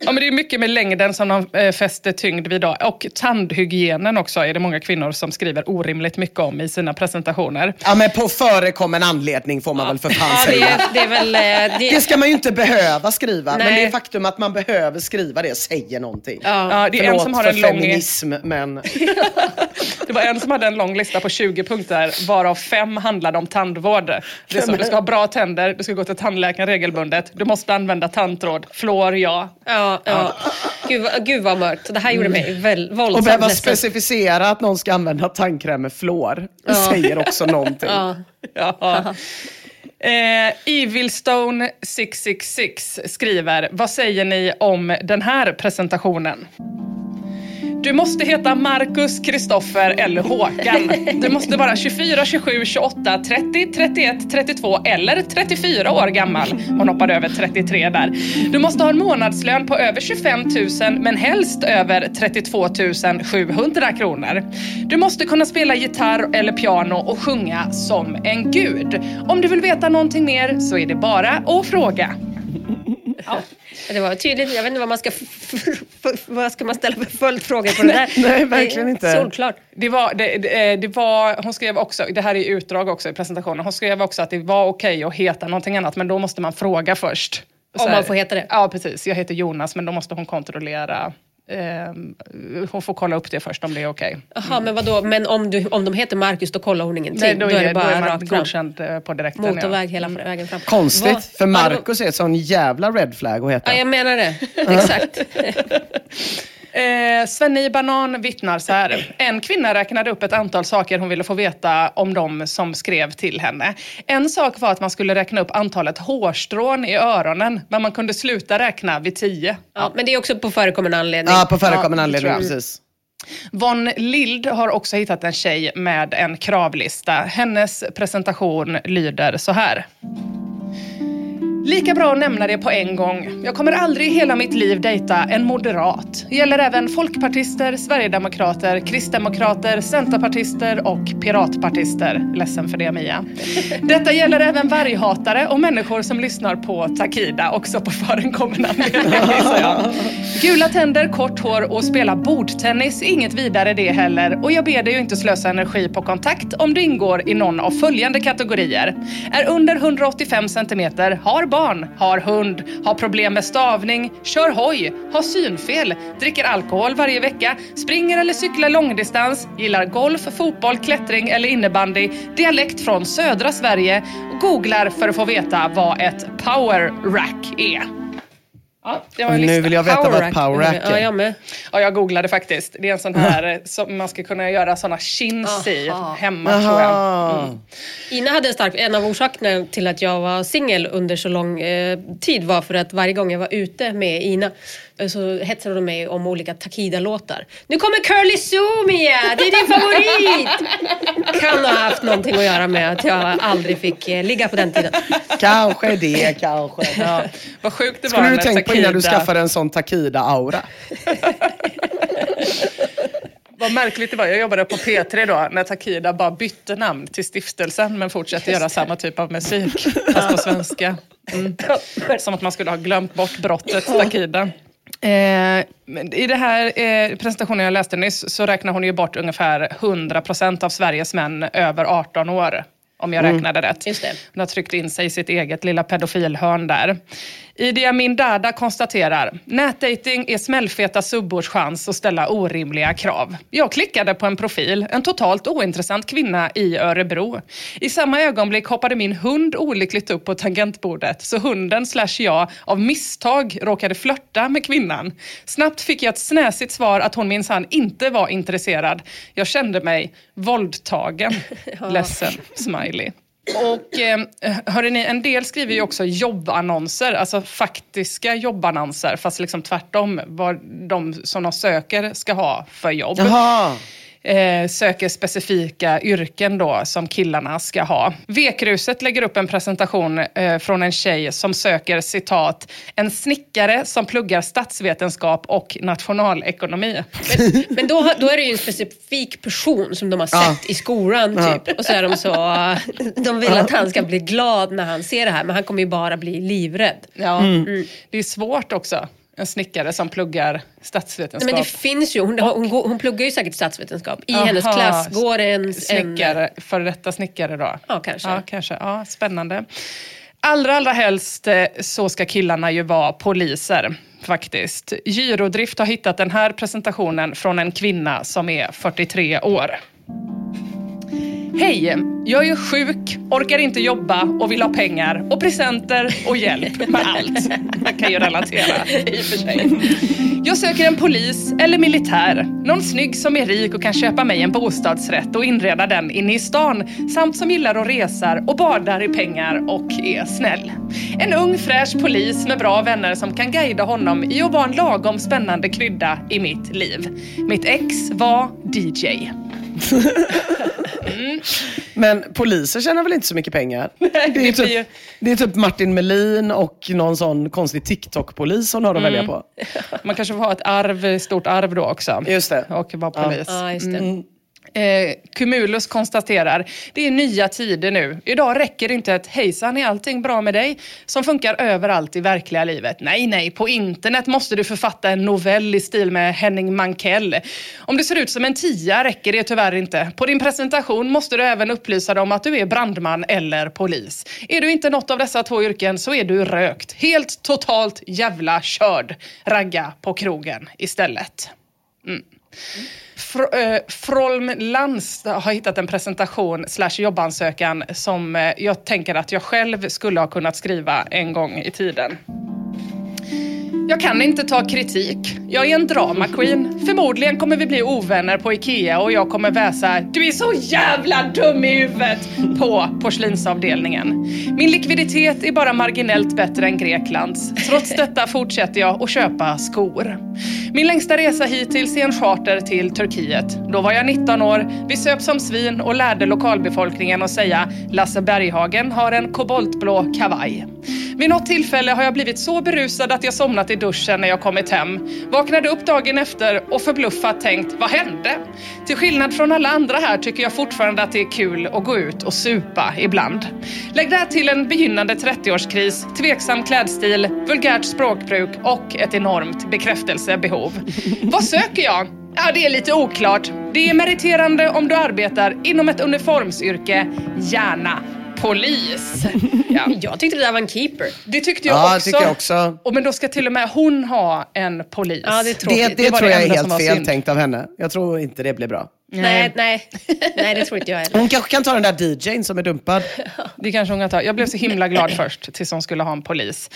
Ja, men det är mycket med längden som de eh, fäster tyngd vid. Då. Och tandhygienen också är det många kvinnor som skriver orimligt mycket om i sina presentationer. Ja men på förekommen anledning får man väl för fan Ja, det, säga. det är väl... eh, Det ska man ju inte behöva skriva, men Nej. det faktum att man behöver skriva det säger någonting. Ja, det är en Förlåt som har för en lång... feminism, men... Det var en som hade en lång lista på 20 punkter, varav fem handlade om tandvård. Det är du ska ha bra tänder, du ska gå till tandläkaren regelbundet, du måste använda tandtråd, fluor ja. Ja, ja. Gud, gud vad mörkt. Det här gjorde mig väl, Och våldsamt behöva ledsen. specificera att någon ska använda tandkräm med fluor, det säger också någonting. Ja. Ja. Eh, Evilstone 666 skriver, vad säger ni om den här presentationen? Du måste heta Marcus, Kristoffer eller Håkan. Du måste vara 24, 27, 28, 30, 31, 32 eller 34 år gammal. Hon hoppade över 33 där. Du måste ha en månadslön på över 25 000 men helst över 32 700 kronor. Du måste kunna spela gitarr eller piano och sjunga som en gud. Om du vill veta någonting mer så är det bara att fråga. Det var tydligt. Jag vet inte vad man ska, vad ska man ställa för följdfrågor på det där. nej, verkligen inte. Solklart. Det var, det, det, det var, hon skrev också, det här är utdrag också i presentationen, hon skrev också att det var okej att heta någonting annat men då måste man fråga först. Om man får heta det? Ja precis, jag heter Jonas men då måste hon kontrollera, hon får kolla upp det först om det är okej. Jaha, men vadå? Men om, du, om de heter Marcus då kollar hon ingenting? Nej, då, är det, bara då är man rakt fram. godkänd eh, på direkten. ja. Motorväg hela vägen fram. Konstigt, Vad- för Ja, Marcus är ett sån jävla red flag att heta. Ja, jag menar det. Exakt. Eh, Svenne Banan vittnar så här. En kvinna räknade upp ett antal saker hon ville få veta om de som skrev till henne. En sak var att man skulle räkna upp antalet hårstrån i öronen, men man kunde sluta räkna vid tio. Ja, men det är också på förekommande anledning. Ja, på förekommande Ja, anledning, precis. Von Lild har också hittat en tjej med en kravlista. Hennes presentation lyder så här. Lika bra att nämna det på en gång. Jag kommer aldrig i hela mitt liv dejta en moderat. Det gäller även folkpartister, sverigedemokrater, kristdemokrater, centerpartister och piratpartister. Ledsen för det Mia. Detta gäller även varghatare och människor som lyssnar på Takida, också på förekommande anledning. Gula tänder, kort hår och spela bordtennis, inget vidare det heller. Och jag ber dig ju inte slösa energi på kontakt om du ingår i någon av följande kategorier. Är under 185 centimeter, har barn, har hund, har problem med stavning, kör hoj, har synfel, dricker alkohol varje vecka, springer eller cyklar långdistans, gillar golf, fotboll, klättring eller innebandy, dialekt från södra Sverige och googlar för att få veta vad ett power rack är. Ja, det var en Nu lista. vill jag veta vad ett power rack Ja, är. jag med. Ja, jag googlade faktiskt. Det är en sån här eh, som man ska kunna göra såna chins i Aha. hemma tror jag. Jaha. Ina hade en stark, en av orsakerna till att jag var singel under så lång eh, tid var för att varje gång jag var ute med Ina så hetsade de mig om olika Takida-låtar. Nu kommer Curly Sue Mia, det är din favorit! kan ha haft någonting att göra med att jag aldrig fick eh, ligga på den tiden. Kanske det, kanske. Ja. Vad sjukt det Skulle var du när tänkt på innan du skaffade en sån Takida-aura? Vad märkligt det var. Jag jobbade på P3 då när Takida bara bytte namn till stiftelsen men fortsatte göra samma typ av musik fast på svenska. Mm. Som att man skulle ha glömt bort brottet Takida. Eh, I den här eh, presentationen jag läste nyss så räknar hon ju bort ungefär 100% av Sveriges män över 18 år. Om jag räknade rätt. Just det. Hon har tryckt in sig i sitt eget lilla pedofilhörn där. Idi Amin Dada konstaterar, nätdating är smällfeta subbors chans att ställa orimliga krav. Jag klickade på en profil, en totalt ointressant kvinna i Örebro. I samma ögonblick hoppade min hund olyckligt upp på tangentbordet, så hunden slash jag av misstag råkade flörta med kvinnan. Snabbt fick jag ett snäsigt svar att hon minsann inte var intresserad. Jag kände mig våldtagen. Ledsen, smiley. Och eh, hörrni, en del skriver ju också jobbannonser, alltså faktiska jobbannonser, fast liksom tvärtom vad de som de söker ska ha för jobb. Jaha. Eh, söker specifika yrken då som killarna ska ha. Vekruset lägger upp en presentation eh, från en tjej som söker citat en snickare som pluggar statsvetenskap och nationalekonomi. Men, men då, då är det ju en specifik person som de har sett i skolan typ. Och så är de så, de vill att han ska bli glad när han ser det här men han kommer ju bara bli livrädd. Ja, Det är svårt också. En snickare som pluggar Nej, statsvetenskap. men det finns ju, hon, hon, hon pluggar ju säkert statsvetenskap. I Aha. hennes klass går en... en Snickare, före detta snickare då? Ja, kanske. Ja, kanske. Ja, spännande. Allra, allra helst eh, så ska killarna ju vara poliser. Faktiskt. Gyrodrift har hittat den här presentationen från en kvinna som är 43 år. Hej! Jag är sjuk, orkar inte jobba och vill ha pengar och presenter och hjälp med allt. Man kan ju relatera i och för sig. Jag söker en polis eller militär. Någon snygg som är rik och kan köpa mig en bostadsrätt och inreda den inne i stan. Samt som gillar att resa och badar i pengar och är snäll. En ung fräsch polis med bra vänner som kan guida honom i att vara en lagom spännande krydda i mitt liv. Mitt ex var DJ. Men poliser tjänar väl inte så mycket pengar? det, är typ, ju- det är typ Martin Melin och någon sån konstig TikTok-polis som har att välja på. Man kanske får ha ett arv, stort arv då också. Just det. Och vara polis. Ja, just det. Eh, Cumulus konstaterar, det är nya tider nu. Idag räcker inte ett hejsan, är allting bra med dig? Som funkar överallt i verkliga livet. Nej, nej, på internet måste du författa en novell i stil med Henning Mankell. Om du ser ut som en tia räcker det tyvärr inte. På din presentation måste du även upplysa dem att du är brandman eller polis. Är du inte något av dessa två yrken så är du rökt. Helt totalt jävla körd. Ragga på krogen istället. Mm. Fr- äh, eh, Frolm Lans har hittat en presentation slash jobbansökan som eh, jag tänker att jag själv skulle ha kunnat skriva en gång i tiden. Jag kan inte ta kritik. Jag är en drama queen. Förmodligen kommer vi bli ovänner på Ikea och jag kommer väsa “Du är så jävla dum i huvudet” på porslinsavdelningen. Min likviditet är bara marginellt bättre än Greklands. Trots detta fortsätter jag att köpa skor. Min längsta resa hittills är en charter till Turkiet. Då var jag 19 år, vi söp som svin och lärde lokalbefolkningen att säga “Lasse Berghagen har en koboltblå kavaj”. Vid något tillfälle har jag blivit så berusad att jag somnat i duschen när jag kommit hem. Vaknade upp dagen efter och förbluffat tänkt, vad hände? Till skillnad från alla andra här tycker jag fortfarande att det är kul att gå ut och supa ibland. Lägg där till en begynnande 30-årskris, tveksam klädstil, vulgärt språkbruk och ett enormt bekräftelsebehov. vad söker jag? Ja, det är lite oklart. Det är meriterande om du arbetar inom ett uniformsyrke, gärna polis. Ja. Jag tyckte det där var en keeper. Det tyckte jag Ja, också. tycker jag också. Och men då ska till och med hon ha en polis. Ja, det är Det, det, var tror det jag är helt fel synd. tänkt av henne. Jag tror inte det blir bra. Nej, nej. nej, det tror inte jag heller. Hon kanske kan ta den där DJn som är dumpad. Det kanske hon kan ta. Jag blev så himla glad först tills hon skulle ha en polis.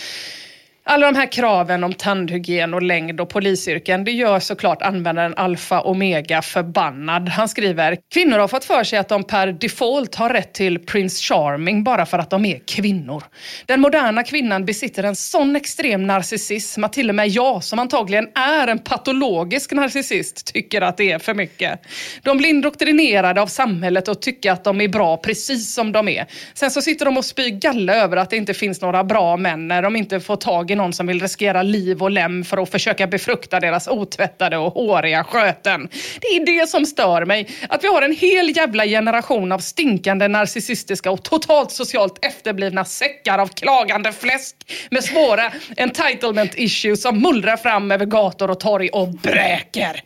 Alla de här kraven om tandhygien och längd och polisyrken, det gör såklart användaren alfa omega förbannad. Han skriver, kvinnor har fått för sig att de per default har rätt till Prince Charming bara för att de är kvinnor. Den moderna kvinnan besitter en sån extrem narcissism att till och med jag, som antagligen är en patologisk narcissist, tycker att det är för mycket. De blir indoktrinerade av samhället och tycker att de är bra precis som de är. Sen så sitter de och spyr galla över att det inte finns några bra män när de inte får tag i någon som vill riskera liv och lem för att försöka befrukta deras otvättade och håriga sköten. Det är det som stör mig. Att vi har en hel jävla generation av stinkande narcissistiska och totalt socialt efterblivna säckar av klagande fläsk med svåra entitlement issues som mullrar fram över gator och torg och bräker.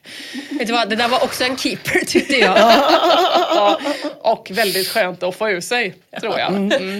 Vet du vad, det där var också en keeper tyckte jag. Ja, och väldigt skönt att få ur sig, tror jag. Mm.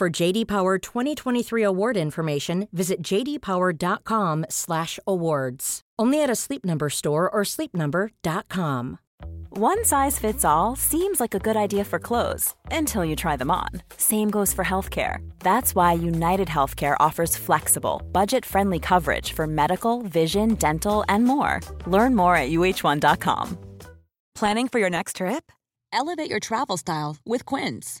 For JD Power 2023 award information, visit jdpower.com/awards. Only at a Sleep Number store or sleepnumber.com. One size fits all seems like a good idea for clothes until you try them on. Same goes for healthcare. That's why United Healthcare offers flexible, budget friendly coverage for medical, vision, dental, and more. Learn more at uh1.com. Planning for your next trip? Elevate your travel style with Quince.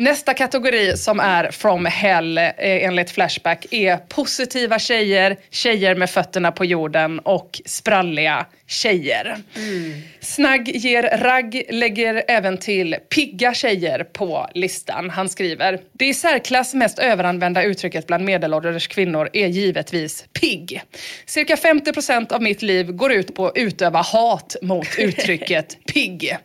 Nästa kategori som är from hell eh, enligt Flashback är positiva tjejer, tjejer med fötterna på jorden och spralliga tjejer. Snagg ger ragg lägger även till pigga tjejer på listan. Han skriver, det i särklass mest överanvända uttrycket bland medelålders kvinnor är givetvis pigg. Cirka 50% av mitt liv går ut på att utöva hat mot uttrycket pigg.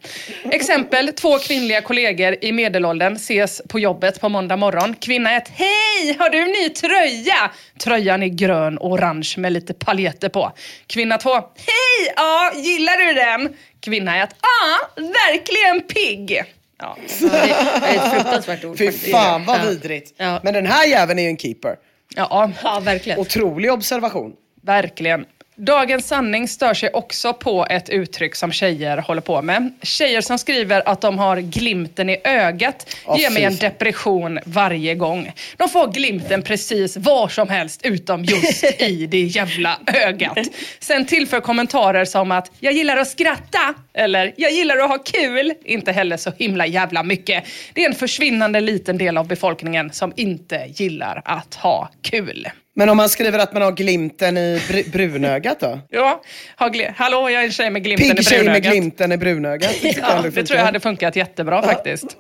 Exempel, två kvinnliga kollegor i medelåldern ses på jobbet på måndag morgon. Kvinna 1, hej! Har du en ny tröja? Tröjan är grön och orange med lite paljetter på. Kvinna 2, hej! Ja, gillar du den? Kvinna 1, ja, verkligen pigg. Ja. Det är ett fruktansvärt ord. Fy fan vad vidrigt. Ja. Men den här jäveln är ju en keeper. Ja, Ja, verkligen. Otrolig observation. Verkligen. Dagens sanning stör sig också på ett uttryck som tjejer håller på med. Tjejer som skriver att de har glimten i ögat Åh, ger mig en depression varje gång. De får glimten precis var som helst utom just i det jävla ögat. Sen tillför kommentarer som att jag gillar att skratta eller jag gillar att ha kul. Inte heller så himla jävla mycket. Det är en försvinnande liten del av befolkningen som inte gillar att ha kul. Men om man skriver att man har glimten i br- brunögat då? Ja, har gl- hallå jag är en tjej med glimten i Pigg tjej med brunögat. glimten i brunögat. tycker Ja, det funkar. tror jag hade funkat jättebra faktiskt.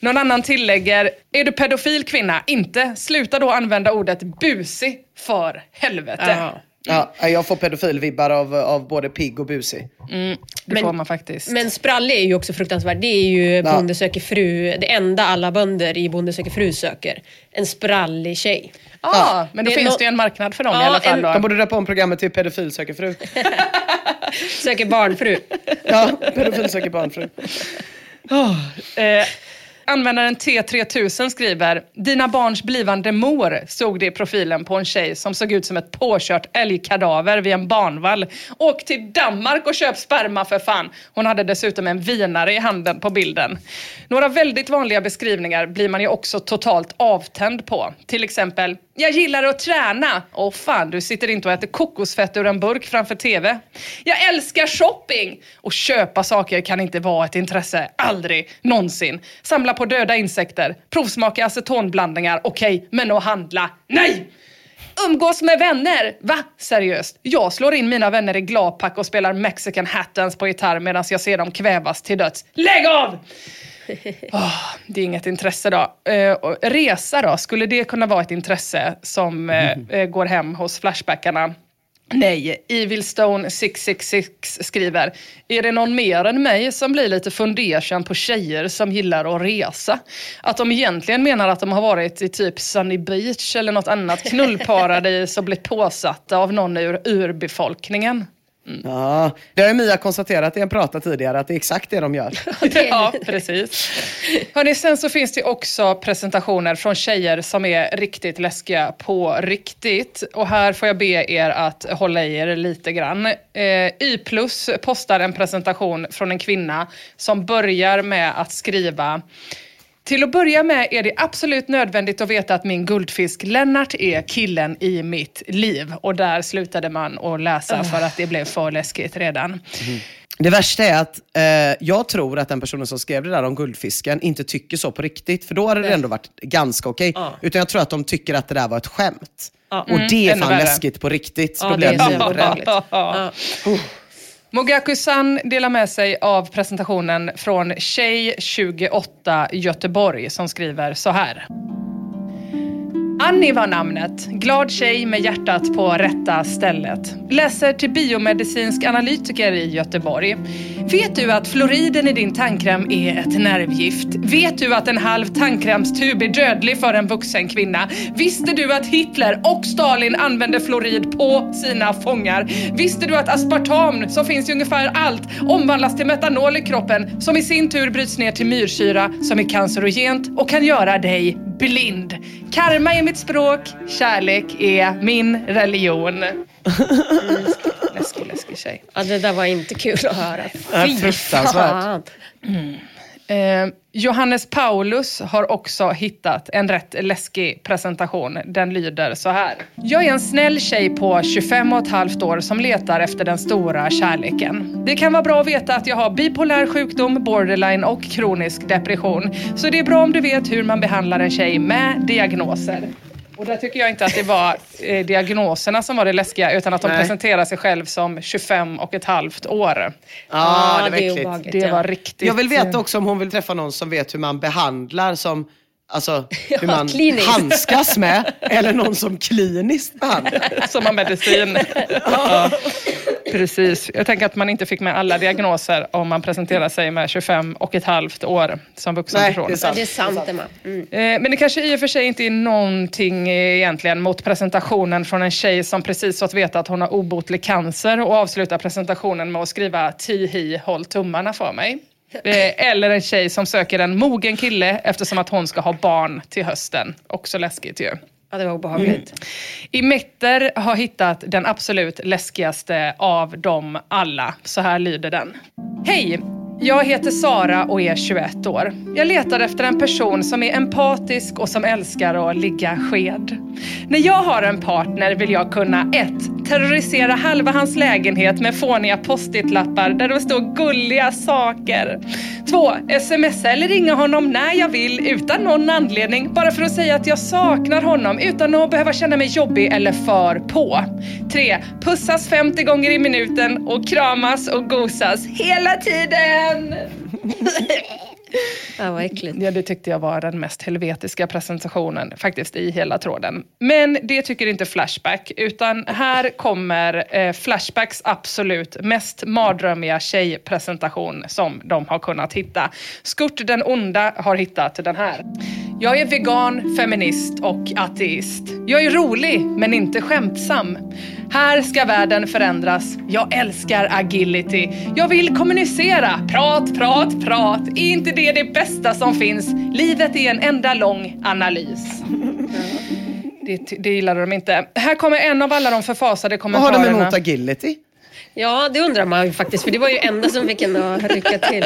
Någon annan tillägger, är du pedofil kvinna? Inte. Sluta då använda ordet busig för helvete. Ja. Ja, jag får pedofilvibbar av, av både pigg och busig. Det Men- får man faktiskt. Men sprallig är ju också fruktansvärt. Det är ju Ja. Bonde söker fru, det enda alla bönder i Bonde söker fru söker. En sprallig tjej. ja, men då Det finns nå- det ju en marknad för dem i Ja, alla fall. en- Då. De borde döpa om programmet till Pedofil söker fru. Söker barnfru. Ja, pedofil söker barnfru. Eh, användaren T3000 skriver, dina barns blivande mor såg det i profilen på en tjej som såg ut som ett påkört älgkadaver vid en barnvall. Åk till Danmark och köp sperma för fan. Hon hade dessutom en vinare i handen på bilden. Några väldigt vanliga beskrivningar blir man ju också totalt avtänd på. Till exempel, jag gillar att träna. Åh fan, du sitter inte och äter kokosfett ur en burk framför TV. Jag älskar shopping! Och köpa saker kan inte vara ett intresse. Aldrig, någonsin. Samla på döda insekter, provsmaka acetonblandningar, okej, men att handla, nej! Umgås med vänner? Va? Seriöst? Jag slår in mina vänner i glapack och spelar mexican hattens på gitarr medan jag ser dem kvävas till döds. Lägg av! Åh, det är inget intresse då. Eh, resa då, skulle det kunna vara ett intresse som eh, eh, går hem hos Flashbackarna? Nej, Evil Stone 666 skriver. Är det någon mer än mig som blir lite fundersam på tjejer som gillar att resa? Att de egentligen menar att de har varit i typ Sunny Beach eller något annat knullparadis och blivit påsatta av någon ur urbefolkningen. Ja, det har ju Mia konstaterat i en prata tidigare att det är exakt det de gör. Ja, precis. Hörrni, sen så finns det också presentationer från tjejer som är riktigt läskiga på riktigt. Och här får jag be er att hålla i er lite grann. Eh, y plus postar en presentation från en kvinna som börjar med att skriva till att börja med är det absolut nödvändigt att veta att min guldfisk Lennart är killen i mitt liv. Och där slutade man att läsa för att det blev för läskigt redan. Det värsta är att eh, jag tror att den personen som skrev det där om guldfisken inte tycker så på riktigt. För då hade det ändå varit ganska okej. Ja. Utan jag tror att de tycker att det där var ett skämt. Ja. Och det är ännu fan värre. läskigt på riktigt. Ja, då blir jag livrädd. Mogaku-san delar med sig av presentationen från Tjej 28 Göteborg som skriver så här. Annie var namnet. Glad tjej med hjärtat på rätta stället. Läser till biomedicinsk analytiker i Göteborg. Vet du att fluoriden i din tandkräm är ett nervgift? Vet du att en halv tandkrämstub är dödlig för en vuxen kvinna? Visste du att Hitler och Stalin använde fluorid på sina fångar? Visste du att aspartam, som finns i ungefär allt, omvandlas till metanol i kroppen som i sin tur bryts ner till myrsyra som är cancerogent och kan göra dig blind? Karma är mitt språk, kärlek är min religion. Mm. Läskig, läskig tjej. Ja, det där var inte kul att höra. Ja, Fy fan. Eh, Johannes Paulus har också hittat en rätt läskig presentation. Den lyder så här. Jag är en snäll tjej på 25 och ett halvt år som letar efter den stora kärleken. Det kan vara bra att veta att jag har bipolär sjukdom, borderline och kronisk depression. Så det är bra om du vet hur man behandlar en tjej med diagnoser. Och där tycker jag inte att det var eh, diagnoserna som var det läskiga utan att de Nej. presenterar sig själv som 25 och ett halvt år. Ja, det var äckligt. Det var riktigt... Jag vill veta också om hon vill träffa någon som vet hur man behandlar som Alltså hur man kliniskt. handskas med eller någon som kliniskt behandlar. som har medicin. ja, precis. Jag tänker att man inte fick med alla diagnoser om man presenterar sig med 25 och ett halvt år som vuxen Nej, person. det är Ja, sant. det är sant Emma. Mm. Eh, Men det kanske i och för sig inte är någonting eh, egentligen mot presentationen från en tjej som precis fått veta att hon har obotlig cancer och avslutar presentationen med att skriva tihi, håll tummarna för mig. Eh, Eller en tjej som söker en mogen kille eftersom att hon ska ha barn till hösten. Också läskigt ju. Ja, det var obehagligt. I Metter har hittat den absolut läskigaste av dem alla. Så här lyder den. Hej! Jag heter Sara och är 21 år. Jag letar efter en person som är empatisk och som älskar att ligga sked. När jag har en partner vill jag kunna 1. Terrorisera halva hans lägenhet med fåniga post-it-lappar där det står gulliga saker. 2. Smsa eller ringa honom när jag vill utan någon anledning bara för att säga att jag saknar honom utan att behöva känna mig jobbig eller för på. 3. Pussas 50 gånger i minuten och kramas och gosas hela tiden. Ja, vad äckligt. Ja, det tyckte jag var den mest helvetiska presentationen faktiskt i hela tråden. Men det tycker inte Flashback, utan här kommer eh, Flashbacks absolut mest mardrömmiga tjejpresentation som de har kunnat hitta. Skurt den onda har hittat den här. Jag är vegan, feminist och ateist. Jag är rolig, men inte skämtsam. Här ska världen förändras. Jag älskar agility. Jag vill kommunicera. Prat, prat, prat. Är inte det det bästa som finns? Livet är en enda lång analys. Det, det gillade de inte. Här kommer en av alla de förfasade Vad har kommentarerna. de emot agility? Ja, det undrar man ju faktiskt, för det var ju enda som fick en att rycka till.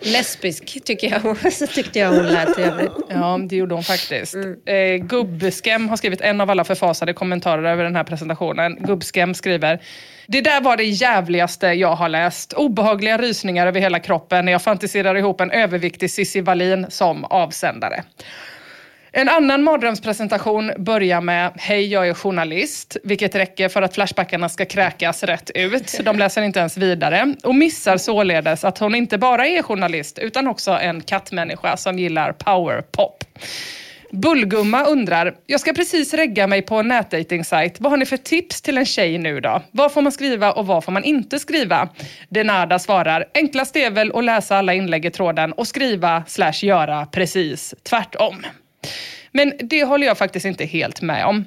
Lesbisk tycker jag, så tyckte jag hon lät trevligt. Ja, det gjorde hon faktiskt. Eh, Gubbskem har skrivit en av alla förfasade kommentarer över den här presentationen. Gubbskem skriver det där var det jävligaste jag har läst. Obehagliga rysningar över hela kroppen när jag fantiserar ihop en överviktig Cissi Wallin som avsändare. En annan mardrömspresentation börjar med Hej, jag är journalist, vilket räcker för att Flashbackarna ska kräkas rätt ut. De läser inte ens vidare och missar således att hon inte bara är journalist utan också en kattmänniska som gillar powerpop. Bullgumma undrar, jag ska precis regga mig på en nätdejtingsajt. Vad har ni för tips till en tjej nu då? Vad får man skriva och vad får man inte skriva? Denada svarar, enklast är väl att läsa alla inlägg i tråden och skriva slash göra precis tvärtom. Men det håller jag faktiskt inte helt med om.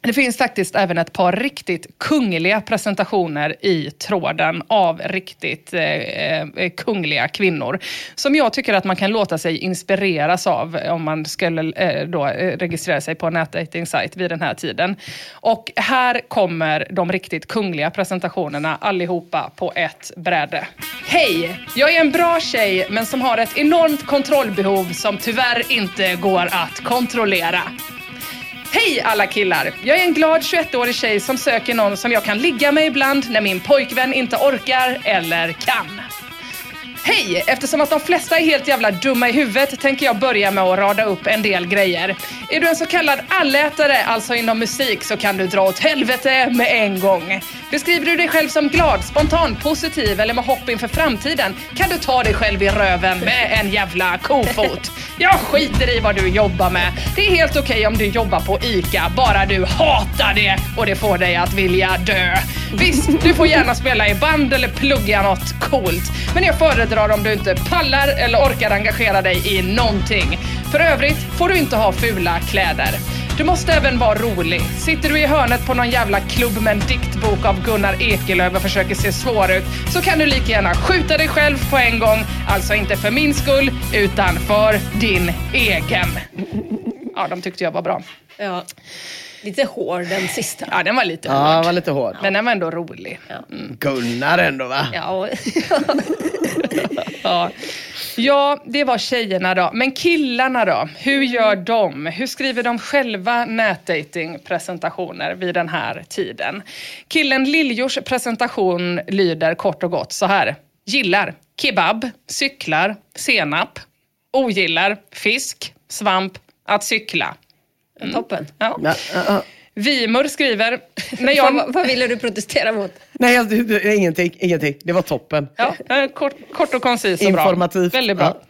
Det finns faktiskt även ett par riktigt kungliga presentationer i tråden av riktigt eh, eh, kungliga kvinnor. Som jag tycker att man kan låta sig inspireras av om man skulle eh, då, eh, registrera sig på en nätdejtingsajt vid den här tiden. Och här kommer de riktigt kungliga presentationerna allihopa på ett bräde. Hej! Jag är en bra tjej men som har ett enormt kontrollbehov som tyvärr inte går att kontrollera. Hej alla killar! Jag är en glad 21-årig tjej som söker någon som jag kan ligga med ibland när min pojkvän inte orkar eller kan. Hej! Eftersom att de flesta är helt jävla dumma i huvudet tänker jag börja med att rada upp en del grejer. Är du en så kallad allätare, alltså inom musik, så kan du dra åt helvete med en gång. Beskriver du dig själv som glad, spontan, positiv eller med hopp inför framtiden kan du ta dig själv i röven med en jävla kofot. Jag skiter i vad du jobbar med. Det är helt okej om du jobbar på ICA, bara du hatar det och det får dig att vilja dö. Visst, du får gärna spela i band eller plugga något coolt. Men jag föredrar om du inte pallar eller orkar engagera dig i någonting. För övrigt får du inte ha fula kläder. Du måste även vara rolig. Sitter du i hörnet på någon jävla klubb med en diktbok av Gunnar Ekelöf och försöker se svår ut så kan du lika gärna skjuta dig själv på en gång. Alltså inte för min skull, utan för din egen. Ja, de tyckte jag var bra. Ja. Lite hård den sista. Ja, den var lite Ja, hård. han var lite hård. Men den var ändå rolig. Gunnar ändå va? Ja, Ja. ja, det var tjejerna då. Men killarna då? Hur gör de? Hur skriver de själva nätdatingpresentationer vid den här tiden? Killen Liljors presentation lyder kort och gott så här. Gillar kebab, cyklar, senap. Ogillar fisk, svamp, att cykla. Toppen. Ja. Ja, ja, ja. Vimur skriver, när Jag... jag... Vad, vad ville du protestera mot? Nej, jag, ingenting, ingenting. Det var toppen. Ja, eh, kort, kort och koncist och bra. Informativt. Väldigt bra.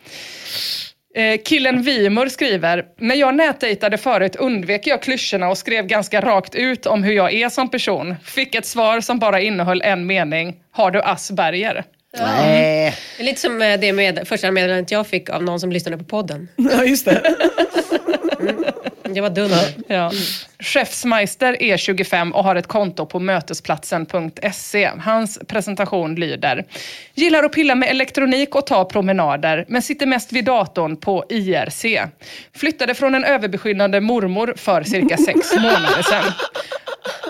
Eh, killen Vimur skriver, när jag nätdejtade förut undvek jag klyschorna och skrev ganska rakt ut om hur jag är som person. Fick ett svar som bara innehöll en mening. Har du Asperger? Nej. Är lite som eh, det med, första meddelandet jag fick av någon som lyssnade på podden. Ja, just det. Det var dunder. Ja. Chefsmeister är 25 och har ett konto på mötesplatsen.se. Hans presentation lyder. Gillar att pilla med elektronik och ta promenader, men sitter mest vid datorn på IRC. Flyttade från en överbeskyddande mormor för cirka sex månader sedan.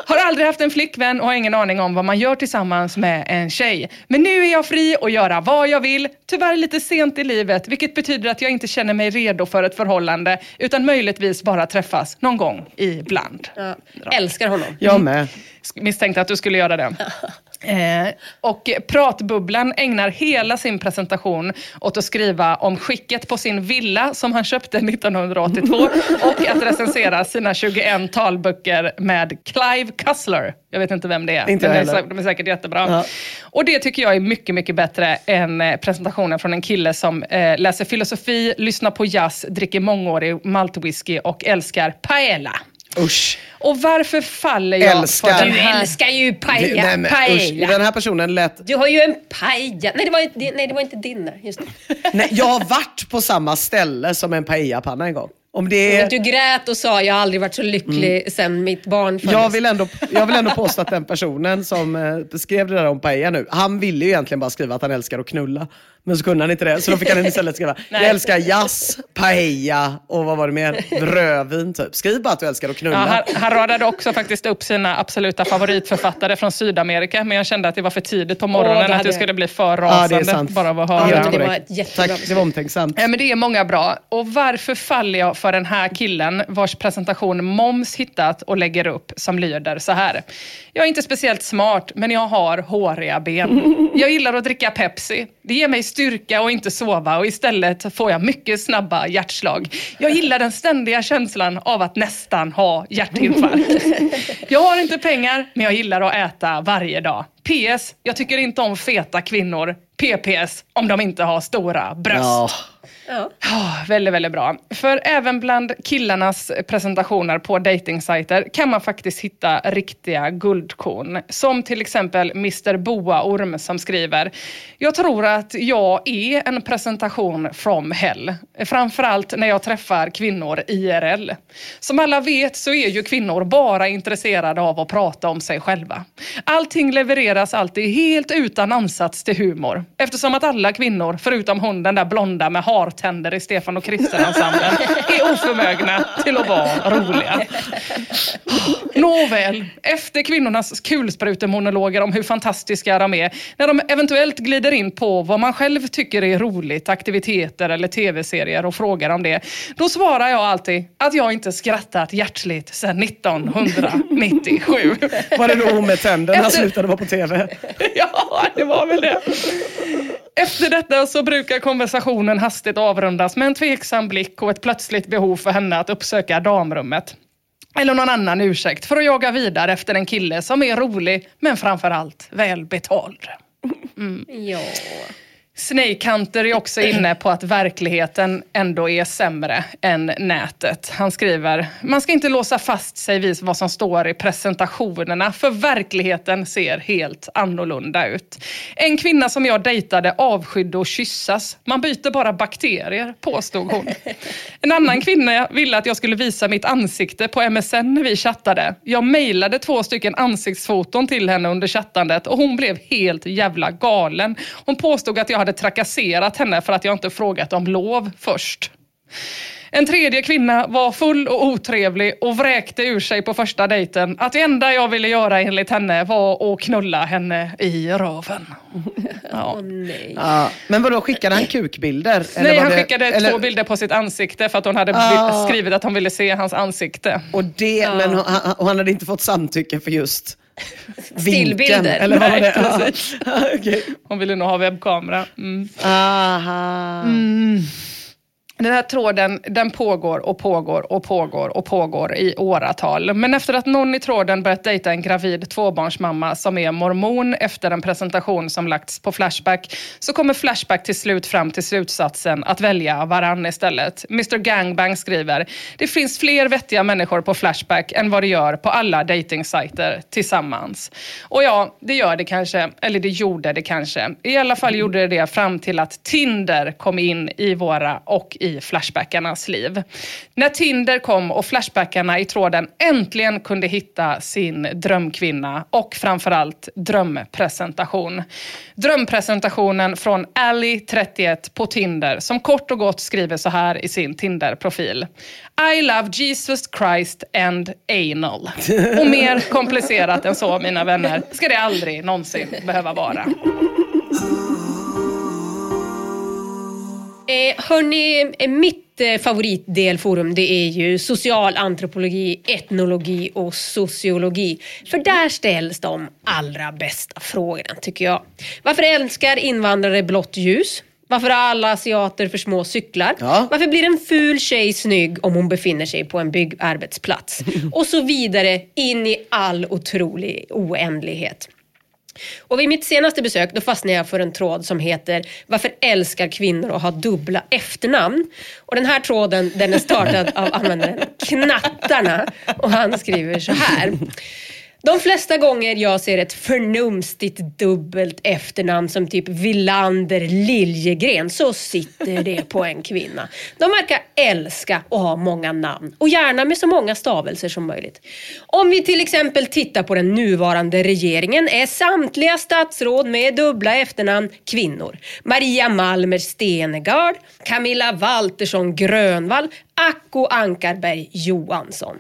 Har aldrig haft en flickvän och har ingen aning om vad man gör tillsammans med en tjej. Men nu är jag fri att göra vad jag vill. Tyvärr lite sent i livet, vilket betyder att jag inte känner mig redo för ett förhållande, utan möjligtvis bara träffas någon gång ibland. Ja. Älskar honom. Jag med. Misstänkte att du skulle göra det. Eh, och Pratbubblan ägnar hela sin presentation åt att skriva om skicket på sin villa som han köpte 1982 och att recensera sina 21 talböcker med Clive Cussler. Jag vet inte vem det är, Inte men heller. de är säkert jättebra. Ja. Och det tycker jag är mycket, mycket bättre än eh, presentationen från en kille som eh, läser filosofi, lyssnar på jazz, dricker mångårig maltwhisky och älskar paella. Usch. Och varför faller jag Älskar. för den Du här... älskar ju paella. Nej, men, usch. paella. Den här personen lät... Du har ju en paella. Nej, det var inte din. Nej, det var inte din. Just det. Nej, jag har varit på samma ställe som en paellapanna en gång. Om det är... Du grät och sa jag har aldrig varit så lycklig sen mitt barn föddes. Jag vill, ändå, jag vill ändå påstå att den personen som eh, beskrev det där om paella nu, han ville ju egentligen bara skriva att han älskar att knulla. Men så kunde han inte det, så då fick han istället skriva, jag älskar jazz, paella och vad var det mer? Rödvin typ. Skriv bara att du älskar att Ja, knulla. han, han radade också faktiskt upp sina absoluta favoritförfattare från Sydamerika, men jag kände att det var för tidigt på morgonen, Åh, det att du skulle bli för Ja, rasande det är sant. bara av att Ja, höra. Ja, det var ett jättebra Tack, det var omtänksamt. Ja, men det är många bra. Och varför faller jag för den här killen vars presentation Moms hittat och lägger upp som lyder så här. Jag är inte speciellt smart, men jag har håriga ben. Jag gillar att dricka Pepsi. Det ger mig styrka och inte sova och istället får jag mycket snabba hjärtslag. Jag gillar den ständiga känslan av att nästan ha hjärtinfarkt. Jag har inte pengar, men jag gillar att äta varje dag. PS. Jag tycker inte om feta kvinnor. PPS. Om de inte har stora bröst. Ja. Ja. Ja, väldigt, väldigt bra. För även bland killarnas presentationer på datingsajter kan man faktiskt hitta riktiga guldkorn. Som till exempel Mr Boaorm som skriver Jag tror att jag är en presentation from hell. Framförallt när jag träffar kvinnor IRL. Som alla vet så är ju kvinnor bara intresserade av att prata om sig själva. Allting levereras alltid helt utan ansats till humor. Eftersom att alla kvinnor, förutom hon den där blonda med hartänder i Stefan och Krister-ensemblen, är oförmögna till att vara roliga. Nåväl, efter kvinnornas kulsprutemonologer om hur fantastiska de är, när de eventuellt glider in på vad man själv tycker är roligt, aktiviteter eller tv-serier och frågar om det, då svarar jag alltid att jag inte skrattat hjärtligt sedan 1997. Var det då hon med tänderna Efter- slutade vara på tv? Ja, det var väl det. Efter detta så brukar konversationen hastigt avrundas med en tveksam blick och ett plötsligt behov för henne att uppsöka damrummet. Eller någon annan ursäkt för att jaga vidare efter en kille som är rolig men framförallt välbetald. ja. Snake Hunter är också inne på att verkligheten ändå är sämre än nätet. Han skriver, man ska inte låsa fast sig vid vad som står i presentationerna, för verkligheten ser helt annorlunda ut. En kvinna som jag dejtade avskydde att kyssas. Man byter bara bakterier, påstod hon. En annan kvinna ville att jag skulle visa mitt ansikte på MSN när vi chattade. Jag mejlade två stycken ansiktsfoton till henne under chattandet och hon blev helt jävla galen. Hon påstod att jag hade trakasserat henne för att jag inte frågat om lov först. En tredje kvinna var full och otrevlig och vräkte ur sig på första dejten att det enda jag ville göra enligt henne var att knulla henne i röven. Ja. Nej. Ja. Men vadå, skickade han kukbilder? Eller Nej, var han det- skickade eller- två bilder på sitt ansikte för att hon hade Ah. skrivit att hon ville se hans ansikte. Och, det, men hon, han, och han hade inte fått samtycke för just? Stillbilder. Eller vad var det? Ja. Okej. Hon ville nog ha webbkamera. Mm. Aha. Den här tråden den pågår och pågår och pågår och pågår i åratal. Men efter att någon i tråden börjat dejta en gravid tvåbarnsmamma som är mormon efter en presentation som lagts på Flashback så kommer Flashback till slut fram till slutsatsen att välja varann istället. Mr Gangbang skriver det finns fler vettiga människor på Flashback än vad det gör på alla dejtingsajter tillsammans. Och ja, det gör det kanske, eller det gjorde det kanske. I alla fall gjorde det det fram till att Tinder kom in i våra och i Flashbackarnas liv. När Tinder kom och Flashbackarna i tråden äntligen kunde hitta sin drömkvinna och framförallt drömpresentation. Drömpresentationen från Ali, 31, på Tinder som kort och gott skriver så här i sin Tinder-profil. I love Jesus Christ and anal. Och mer komplicerat än så, mina vänner, ska det aldrig någonsin behöva vara. Eh, hörni, eh, mitt eh, favoritdelforum det är ju social antropologi, etnologi och sociologi. För där ställs de allra bästa frågorna tycker jag. Varför älskar invandrare blått ljus? Varför har alla asiater för små cyklar? Ja. Varför blir en ful tjej snygg om hon befinner sig på en byggarbetsplats? Och så vidare in i all otrolig oändlighet. Och vid mitt senaste besök då fastnade jag för en tråd som heter Varför älskar kvinnor att ha dubbla efternamn? Och den här tråden den är startad av användaren Knattarna och han skriver så här. De flesta gånger jag ser ett förnumstigt dubbelt efternamn som typ Villander Liljegren så sitter det på en kvinna. De verkar älska att ha många namn och gärna med så många stavelser som möjligt. Om vi till exempel tittar på den nuvarande regeringen är samtliga statsråd med dubbla efternamn kvinnor. Maria Malmer Stenegard, Camilla Waltersson Grönvall, Acko Ankarberg Johansson.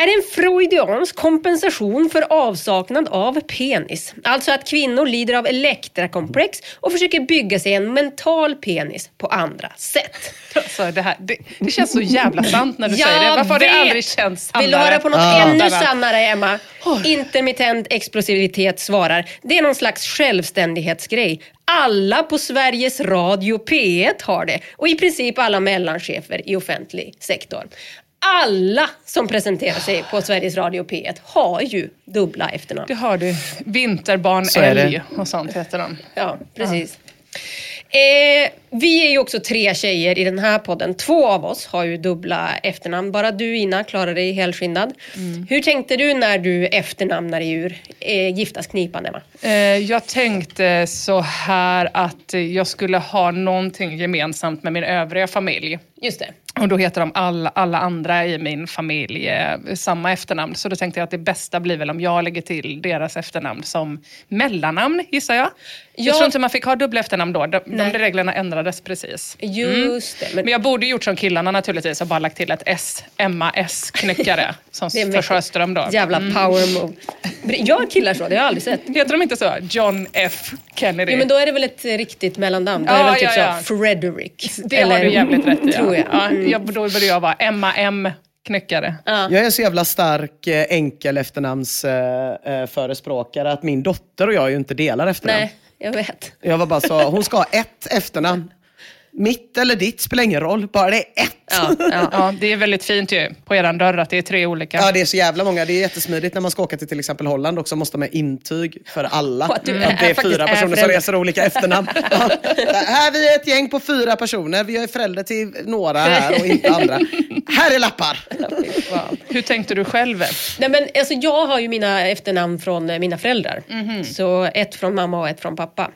Är det en freudiansk kompensation för avsaknad av penis? Alltså att kvinnor lider av elektrakomplex och försöker bygga sig en mental penis på andra sätt. Alltså, det, här, det, det känns så jävla sant när du Jag säger det. Varför har det aldrig känts sannare? Vill du höra på något Ja. ännu sannare, Emma? Intermittent explosivitet svarar. Det är någon slags självständighetsgrej. Alla på Sveriges Radio P1 har det och i princip alla mellanchefer i offentlig sektor. Alla som presenterar sig på Sveriges Radio P1 har ju dubbla efternamn. Det har du. Vinterbarn Så älg och sånt heter de. Ja, precis. Eh, vi är ju också tre tjejer i den här podden. Två av oss har ju dubbla efternamn. Bara du Ina klarar dig helskinnad. Hur tänkte du när du efternamnade ur eh, Giftasknipan Emma? Eh, jag tänkte så här att jag skulle ha någonting gemensamt med min övriga familj. Just det. Och då heter de alla, alla andra i min familj eh, samma efternamn. Så då tänkte jag att det bästa blir väl om jag lägger till deras efternamn som mellannamn, gissar jag. Ja. Jag tror inte man fick ha dubbla efternamn då. De, de reglerna ändrades precis. Just det. Men Men, jag borde gjort som killarna naturligtvis och bara lagt till ett S. Emma S. Knyckare. som för. Sjöström då. jävla power move. Jag killar så, det har jag aldrig sett. Heter de inte så? John F. Kennedy. Jo, men då är det väl ett riktigt mellannamn. Då är det Ja, väl typ ja, ja. så Frederick. det har du jävligt rätt i. Tror jag. Ja, Mm. jag då borde jag vara Emma M. Knyckare. Jag är så jävla stark eh, enkel efternamns eh, eh, förespråkare att min dotter och jag ju inte delar efternamn. Nej, jag vet. Jag var bara så, hon ska ha ett efternamn. Mitt eller ditt spelar ingen roll, bara det är ett. Ja, ja. Ja, det är väldigt fint ju på eran dörr att det är tre olika. Ja, det är så jävla många. Det är jättesmidigt när man ska åka till till exempel Holland också. Måste man ha intyg för alla. Att det är fyra är personer som reser olika efternamn. Ja. Här vi är ett gäng på fyra personer. Vi är förälder till några här och inte andra. Här är lappar. Hur tänkte du själv? Nej, men, alltså, jag har ju mina efternamn från eh, mina föräldrar. Så ett från mamma och ett från pappa.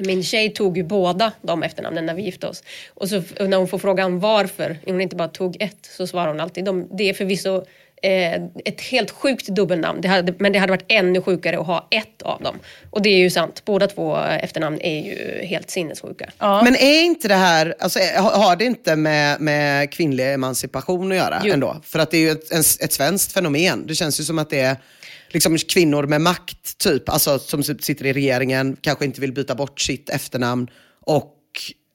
Min tjej tog ju båda de efternamnen när vi gifte oss. Och så när hon får frågan varför hon inte bara tog ett så svarar hon alltid de, det är förvisso eh, ett helt sjukt dubbelnamn. Det hade, men det hade varit ännu sjukare att ha ett av dem. Och det är ju sant. Båda två efternamn är ju helt sinnessjuka. Men är inte det här, alltså, har har det inte med, med kvinnlig emancipation att göra Jo. ändå? För att det är ju ett, en, ett svenskt fenomen. Det känns ju som att det är liksom kvinnor med makt, typ, alltså, som sitter i regeringen, kanske inte vill byta bort sitt efternamn och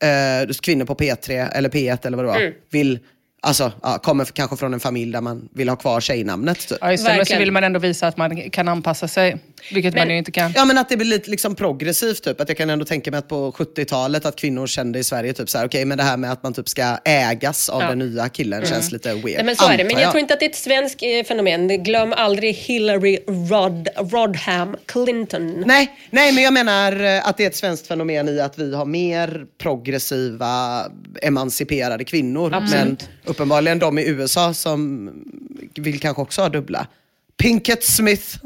eh, kvinnor på P3 eller P1 eller vad det var, Mm. vill Alltså, ja, kommer kanske från en familj där man vill ha kvar tjejnamnet. Typ. Ja, just det, men så vill man ändå visa att man kan anpassa sig. Vilket man Men- ju inte kan. Ja men att det blir lite liksom progressivt typ. Att jag kan ändå tänka mig att på 70-talet att kvinnor kände i Sverige typ så här, okej men det här med att man typ ska ägas av Ja. den nya killen känns lite weird. Nej, men så är det. Men antar jag tror inte att det är ett svenskt eh, fenomen. Glöm aldrig Hillary Rod, Rodham Clinton. Nej, nej, men jag menar eh, att det är ett svenskt fenomen i att vi har mer progressiva, emanciperade kvinnor. Men uppenbarligen de i USA som vill kanske också ha dubbla. Pinkett Smith.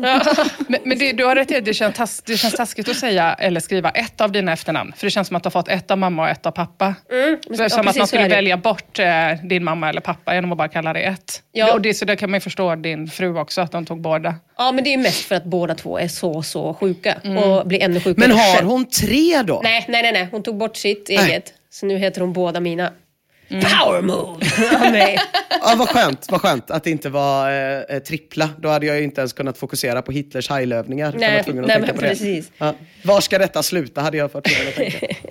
Men, men det, du har rätt i att det känns, tas, det känns taskigt att säga eller skriva ett av dina efternamn. För det känns som att du har fått ett av mamma och ett av pappa. Mm, Så det är ja, som att precis man skulle välja bort eh, din mamma eller pappa genom att bara kalla det ett. Ja. Och det, så där kan man ju förstå din fru också, att de tog båda. Ja, men det är mest för att båda två är så, så sjuka. Och blir ännu sjukare Men har hon tre då? Nej, nej, nej, nej. Hon tog bort sitt Nej. eget. Så nu heter hon båda mina. Power move! Ja, vad skönt, vad skönt att det inte var eh, eh, trippla. Då hade jag ju inte ens kunnat fokusera på Hitlers hajlövningar. var nej, men precis. Ja. Var ska detta sluta hade jag fått tvungen att tänka.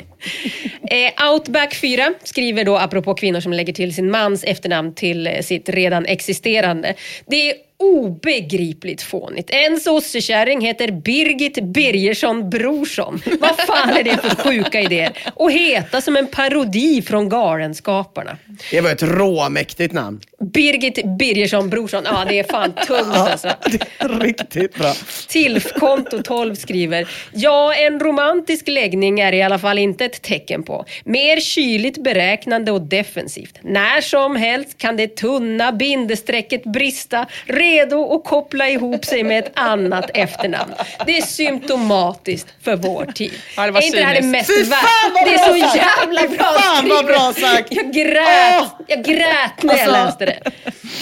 Eh, Outback 4 skriver då, apropå kvinnor som lägger till sin mans efternamn till eh, sitt redan existerande. Det är obegripligt fånigt. En sossekärring heter Birgit Birgersson Brorsson. Vad fan är det för sjuka idéer? Och heta som en parodi från Galenskaparna. Det var ett råmäktigt namn. Birgit Birgersson Brorsson. Ja, det är fan tungt alltså. Är riktigt bra. Tilfkonto 12 skriver Ja, en romantisk läggning är i alla fall inte ett tecken på. Mer kyligt beräknande och defensivt. När som helst kan det tunna bindestrecket brista redo att koppla ihop sig med ett annat efternamn. Det är symptomatiskt för vår tid. Ja, det var är inte det här det mest Fy vär- fan, vad Det är bra så sagt! jävla Fy bra fan, vad bra sagt! Jag grät, jag grät när jag Alltså, läste det.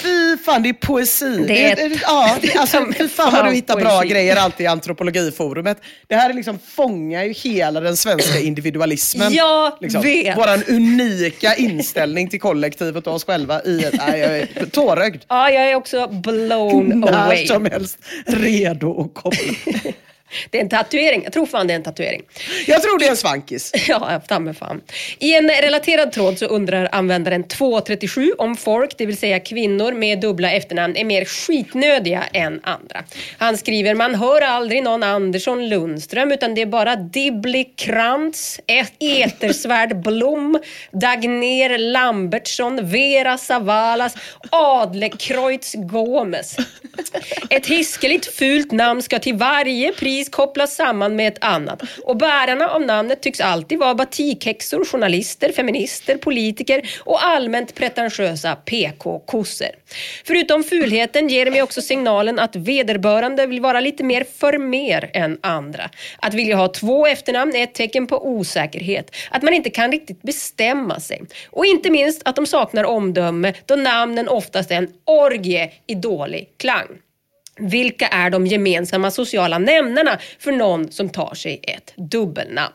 Fy fan, det är poesi. Det är- det, ja, det, alltså, fy fan vad du hittar bra poesi. grejer alltid i antropologiforumet. Det här är liksom, fångar ju hela den svenska individualismen. Jag liksom, vet. Våran unika inställning till kollektivet och oss själva i ett, nej, jag är tårögd. Ja, jag är också blown När away. som helst redo att koppla. Det är en tatuering. Jag tror fan det är en tatuering. Jag tror det är en svankis. Ja, ta mig fan. I en relaterad tråd så undrar användaren 237 om folk, det vill säga kvinnor med dubbla efternamn, är mer skitnödiga än andra. Han skriver, man hör aldrig någon Andersson Lundström utan det är bara Dibbly Krantz, Etersvärd Blom, Dagner Lambertsson, Vera Savalas, Adlercreutz Gomes. Ett hiskeligt fult namn ska till varje pris vis kopplas samman med ett annat. Och bärarna av namnet tycks alltid vara batikhäxor, journalister, feminister, politiker och allmänt pretentiösa PK-kossor. Förutom fulheten ger de mig också signalen att vederbörande vill vara lite mer för mer än andra. Att vilja ha två efternamn är ett tecken på osäkerhet. Att man inte kan riktigt bestämma sig. Och inte minst att de saknar omdöme då namnen oftast är en orgie i dålig klang. Vilka är de gemensamma sociala nämnarna för någon som tar sig ett dubbelnamn?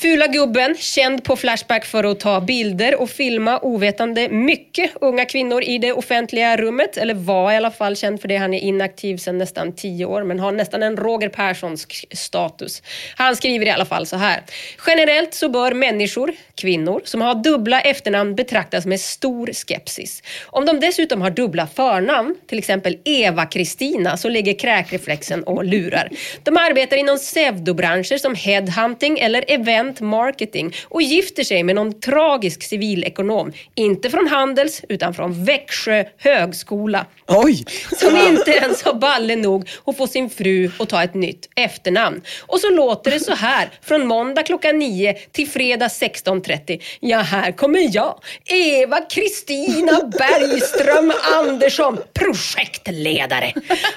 Fula gubben, känd på Flashback för att ta bilder och filma ovetande mycket unga kvinnor i det offentliga rummet. Eller var i alla fall känd för det. Han är inaktiv sedan nästan tio år men har nästan en Roger Perssonsk status. Han skriver i alla fall så här. Generellt så bör människor, kvinnor, som har dubbla efternamn betraktas med stor skepsis. Om de dessutom har dubbla förnamn, till exempel Eva-Kristina, så ligger kräkreflexen och lurar. De arbetar inom pseudobranscher som headhunting eller event marketing och gifter sig med någon tragisk civilekonom. Inte från Handels utan från Växjö högskola. Oj! Som inte ens har balle nog att få sin fru att ta ett nytt efternamn. Och så låter det så här från måndag klockan 9 till fredag 16.30. Ja, här kommer jag, Eva Kristina Bergström Andersson, projektledare.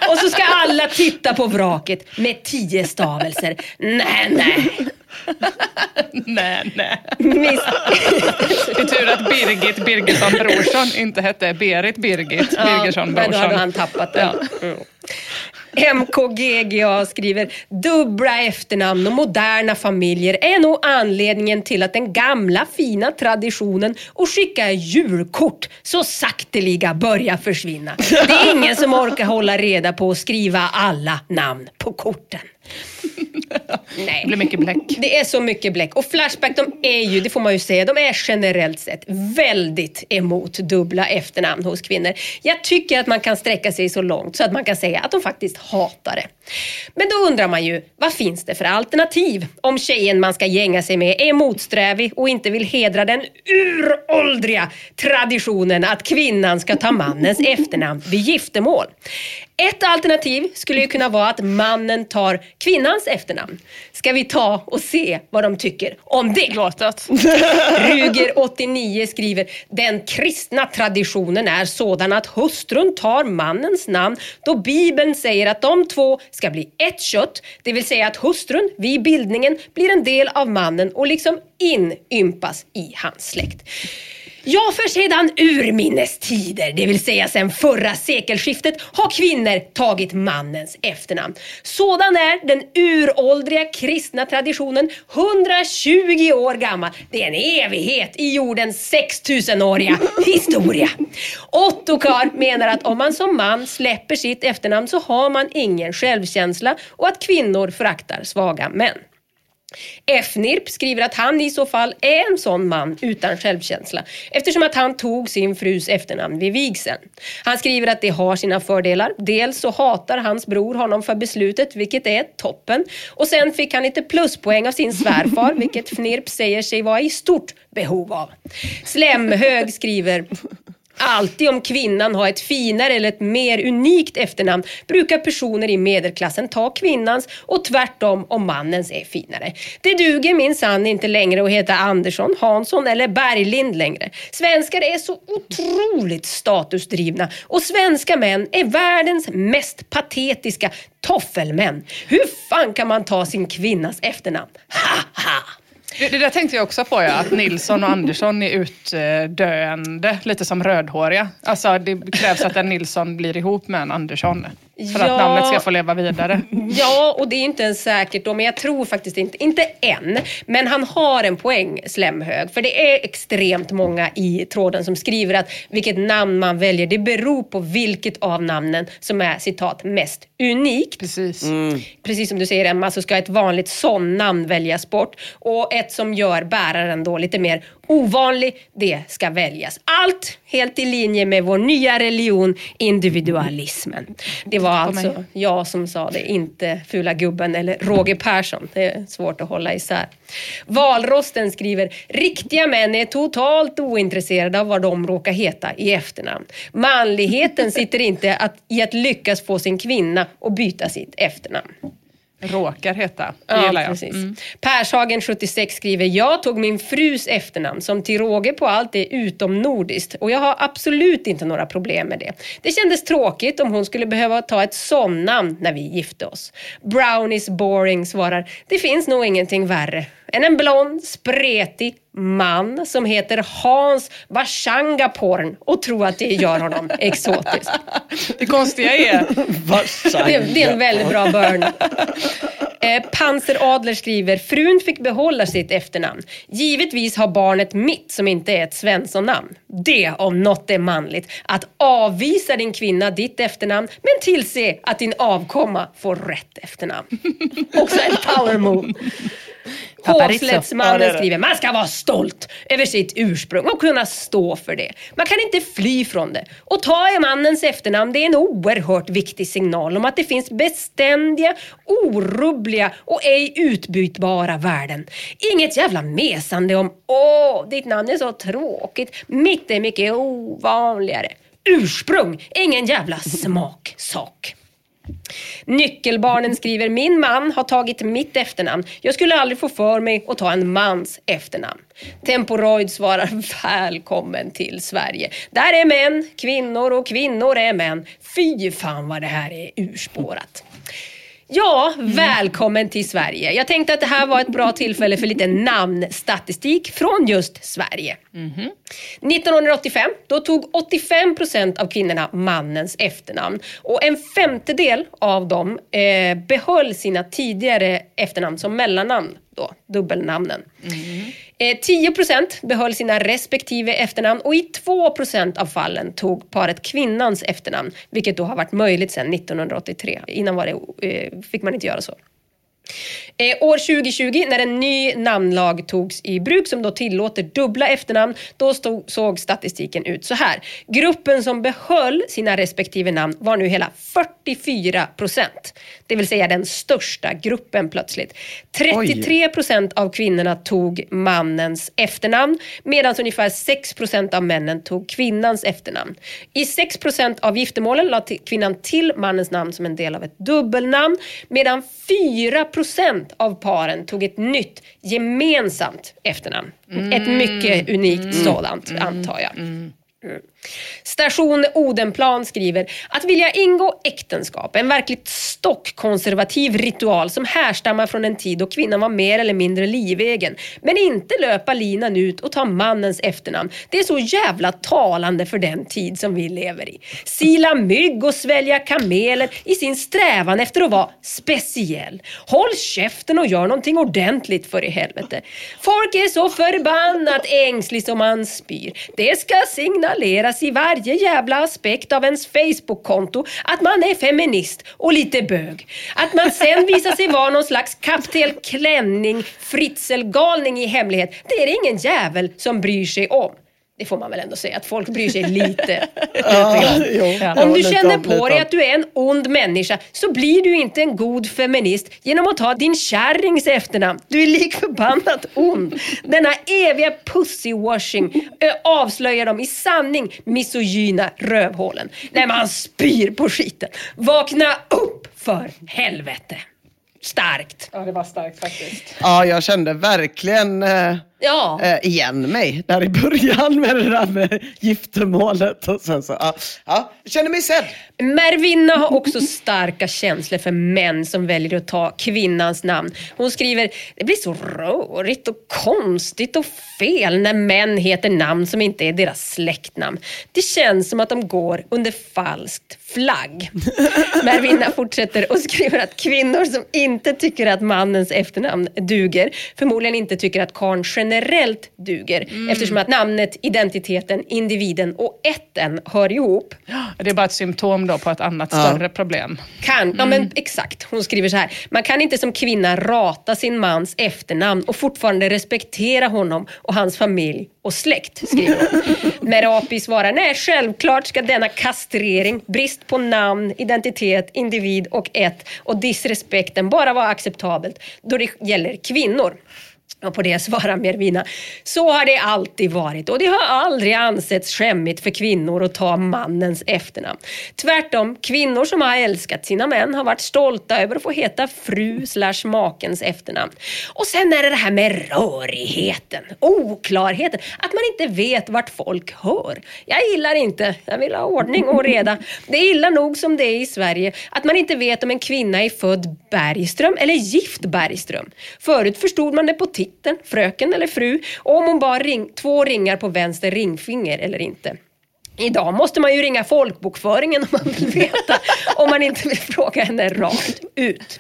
Och så ska alla titta på vraket med tio stavelser. Nej, nej. nej, nej. Det är tur att Birgit Birgersson Brorsson inte hette Berit Birgit Birgersson men då hade Brorsson. han tappat den. Mm. MKGGA skriver dubbla efternamn och moderna familjer är nog anledningen till att den gamla fina traditionen att skicka julkort så sakteliga börjar försvinna. Det är ingen som orkar hålla reda på att skriva alla namn på korten. Nej. Det blir mycket bläck. Det är så mycket bläck. Och Flashback, de är ju, det får man ju säga, de är generellt sett väldigt emot dubbla efternamn hos kvinnor. Jag tycker att man kan sträcka sig så långt så att man kan säga att de faktiskt hatar det. Men då undrar man ju, vad finns det för alternativ? Om tjejen man ska gänga sig med är motsträvig och inte vill hedra den uråldriga traditionen att kvinnan ska ta mannens efternamn vid giftermål. Ett alternativ skulle ju kunna vara att mannen tar kvinnans efternamn. Ska vi ta och se vad de tycker om det? Låt det. Ruger 89 skriver Den kristna traditionen är sådan att hustrun tar mannens namn då Bibeln säger att de två ska bli ett kött. Det vill säga att hustrun vid bildningen blir en del av mannen och liksom inympas i hans släkt. Ja, för sedan urminnes tider, det vill säga sedan förra sekelskiftet, har kvinnor tagit mannens efternamn. Sådan är den uråldriga kristna traditionen, 120 år gammal. Det är en evighet i jordens 6000-åriga historia. Ottokar menar att om man som man släpper sitt efternamn så har man ingen självkänsla och att kvinnor föraktar svaga män. Fnirp skriver att han i så fall är en sån man utan självkänsla eftersom att han tog sin frus efternamn vid vigseln. Han skriver att det har sina fördelar. Dels så hatar hans bror honom för beslutet vilket är toppen och sen fick han lite pluspoäng av sin svärfar vilket Fnirp säger sig vara i stort behov av. Slemhög skriver Alltid om kvinnan har ett finare eller ett mer unikt efternamn brukar personer i medelklassen ta kvinnans och tvärtom om mannens är finare. Det duger minsann inte längre att heta Andersson, Hansson eller Berglind längre. Svenskar är så otroligt statusdrivna och svenska män är världens mest patetiska toffelmän. Hur fan kan man ta sin kvinnas efternamn? Ha ha! Det, det där tänkte jag också på, ja, att Nilsson och Andersson är utdöende, lite som rödhåriga. Alltså det krävs att en Nilsson blir ihop med en Andersson för Ja. att namnet ska få leva vidare. Ja, och det är inte ens säkert då, men jag tror faktiskt inte, inte än. Men han har en poäng, Slemhög. För det är extremt många i tråden som skriver att vilket namn man väljer, det beror på vilket av namnen som är citat mest unikt. Precis. Precis som du säger Emma, så ska ett vanligt son-namn väljas bort. Och ett som gör bäraren då lite mer ovanlig, det ska väljas. Allt helt i linje med vår nya religion, individualismen. Det var alltså jag som sa det, inte fula gubben eller Roger Persson. Det är svårt att hålla isär. Valrosten skriver, riktiga män är totalt ointresserade av vad de råkar heta i efternamn. Manligheten sitter inte att, i att lyckas få sin kvinna att byta sitt efternamn. Råkar heta. Det Ja, gillar jag. precis. Mm. Pershagen 76 skriver, jag tog min frus efternamn som till råge på allt är utomnordiskt och jag har absolut inte några problem med det. Det kändes tråkigt om hon skulle behöva ta ett somnamn när vi gifte oss. Brownies boring svarar, det finns nog ingenting värre än en blond, spretig man som heter Hans Vashangaporn och tror att det gör honom exotisk. Det konstiga är, Det, det är en väldigt bra burn. Eh, Panzer Adler skriver, frun fick behålla sitt efternamn. Givetvis har barnet mitt som inte är ett Svensson-namn. Det om något är manligt. Att avvisa din kvinna ditt efternamn men tillse att din avkomma får rätt efternamn. Också en power move. Hovslättsmannen skriver, man ska vara stolt över sitt ursprung och kunna stå för det. Man kan inte fly från det. Och ta mannens efternamn, det är en oerhört viktig signal om att det finns beständiga, orubbliga och ej utbytbara värden. Inget jävla mesande om åh, ditt namn är så tråkigt. Mitt är mycket ovanligare. Ursprung, ingen jävla smaksak. Nyckelbarnen skriver, min man har tagit mitt efternamn. Jag skulle aldrig få för mig att ta en mans efternamn. Temporoid svarar, välkommen till Sverige. Där är män, kvinnor och kvinnor är män. Fy fan vad det här är urspårat. Ja, välkommen till Sverige. Jag tänkte att det här var ett bra tillfälle för lite namnstatistik från just Sverige. 1985 då tog 85 procent av kvinnorna mannens efternamn och en femtedel av dem eh, behöll sina tidigare efternamn som mellannamn. Då, dubbelnamnen. Eh, Eh, 10 procent behöll sina respektive efternamn och i 2 procent av fallen tog paret kvinnans efternamn, vilket då har varit möjligt sedan 1983. Innan var det, eh, fick man inte göra så. Eh, år 2020 när en ny namnlag togs i bruk som då tillåter dubbla efternamn, då stod, såg statistiken ut så här. Gruppen som behöll sina respektive namn var nu hela 44 procent. Det vill säga den största gruppen plötsligt. 33 procent av kvinnorna tog mannens efternamn medan ungefär 6 procent av männen tog kvinnans efternamn. I 6 procent av giftermålen lade kvinnan till mannens namn som en del av ett dubbelnamn medan 4 procent av paren tog ett nytt gemensamt efternamn. Ett mycket unikt sådant antar jag. Mm. Station Odenplan skriver att vilja ingå äktenskap, en verkligt stockkonservativ ritual som härstammar från en tid då kvinnan var mer eller mindre livegen. Men inte löpa linan ut och ta mannens efternamn. Det är så jävla talande för den tid som vi lever i. Sila mygg och svälja kameler i sin strävan efter att vara speciell. Håll käften och gör någonting ordentligt för i helvete. Folk är så förbannat ängslig som man spyr. Det ska signaleras i varje jävla aspekt av ens Facebook-konto att man är feminist och lite bög. Att man sen visar sig vara någon slags kapten klänning, fritzelgalning i hemlighet, det är det ingen jävel som bryr sig om. Det får man väl ändå säga, att folk bryr sig lite. Ja, jo. Om du känner på dig att du är en ond människa så blir du inte en god feminist genom att ta din kärrings efternamn. Du är lik förbannat ond. Denna eviga pussywashing avslöjar dem i sanning misogyna rövhålen. När man spyr på skiten. Vakna upp för helvete. Starkt. Ja, det var starkt faktiskt. Ja, jag kände verkligen eh, Ja. eh, igen mig där i början med det där med giftermålet. Och sen så, ja, ja, känner mig sedd. Mervinna har också starka känslor för män som väljer att ta kvinnans namn. Hon skriver, det blir så rörigt och konstigt och fel när män heter namn som inte är deras släktnamn. Det känns som att de går under falskt flagg. Mervinna fortsätter och skriver att kvinnor som inte tycker att mannens efternamn duger förmodligen inte tycker att karln generellt duger eftersom att namnet, identiteten, individen och ätten hör ihop. Det är bara ett symptom då på ett annat större problem. Kan, ja men exakt. Hon skriver så här. Man kan inte som kvinna rata sin mans efternamn och fortfarande respektera honom och hans familj och släkt, skriver hon. Merapi svarar, nej självklart ska denna kastrering, brist på namn, identitet, individ och ett och disrespekten bara vara acceptabelt då det gäller kvinnor. Och på det svarar Mervina, så har det alltid varit och det har aldrig ansetts skämmigt för kvinnor att ta mannens efternamn. Tvärtom, kvinnor som har älskat sina män har varit stolta över att få heta fru slash makens efternamn. Och sen är det det här med rörigheten, oklarheten, att man inte vet vart folk hör. Jag gillar inte, jag vill ha ordning och reda. Det är illa nog som det är i Sverige, att man inte vet om en kvinna är född Bergström eller gift Bergström. Förut förstod man det på titeln, fröken eller fru, och om hon bar ring, två ringar på vänster ringfinger eller inte. Idag måste man ju ringa folkbokföringen om man vill veta, om man inte vill fråga henne rakt ut.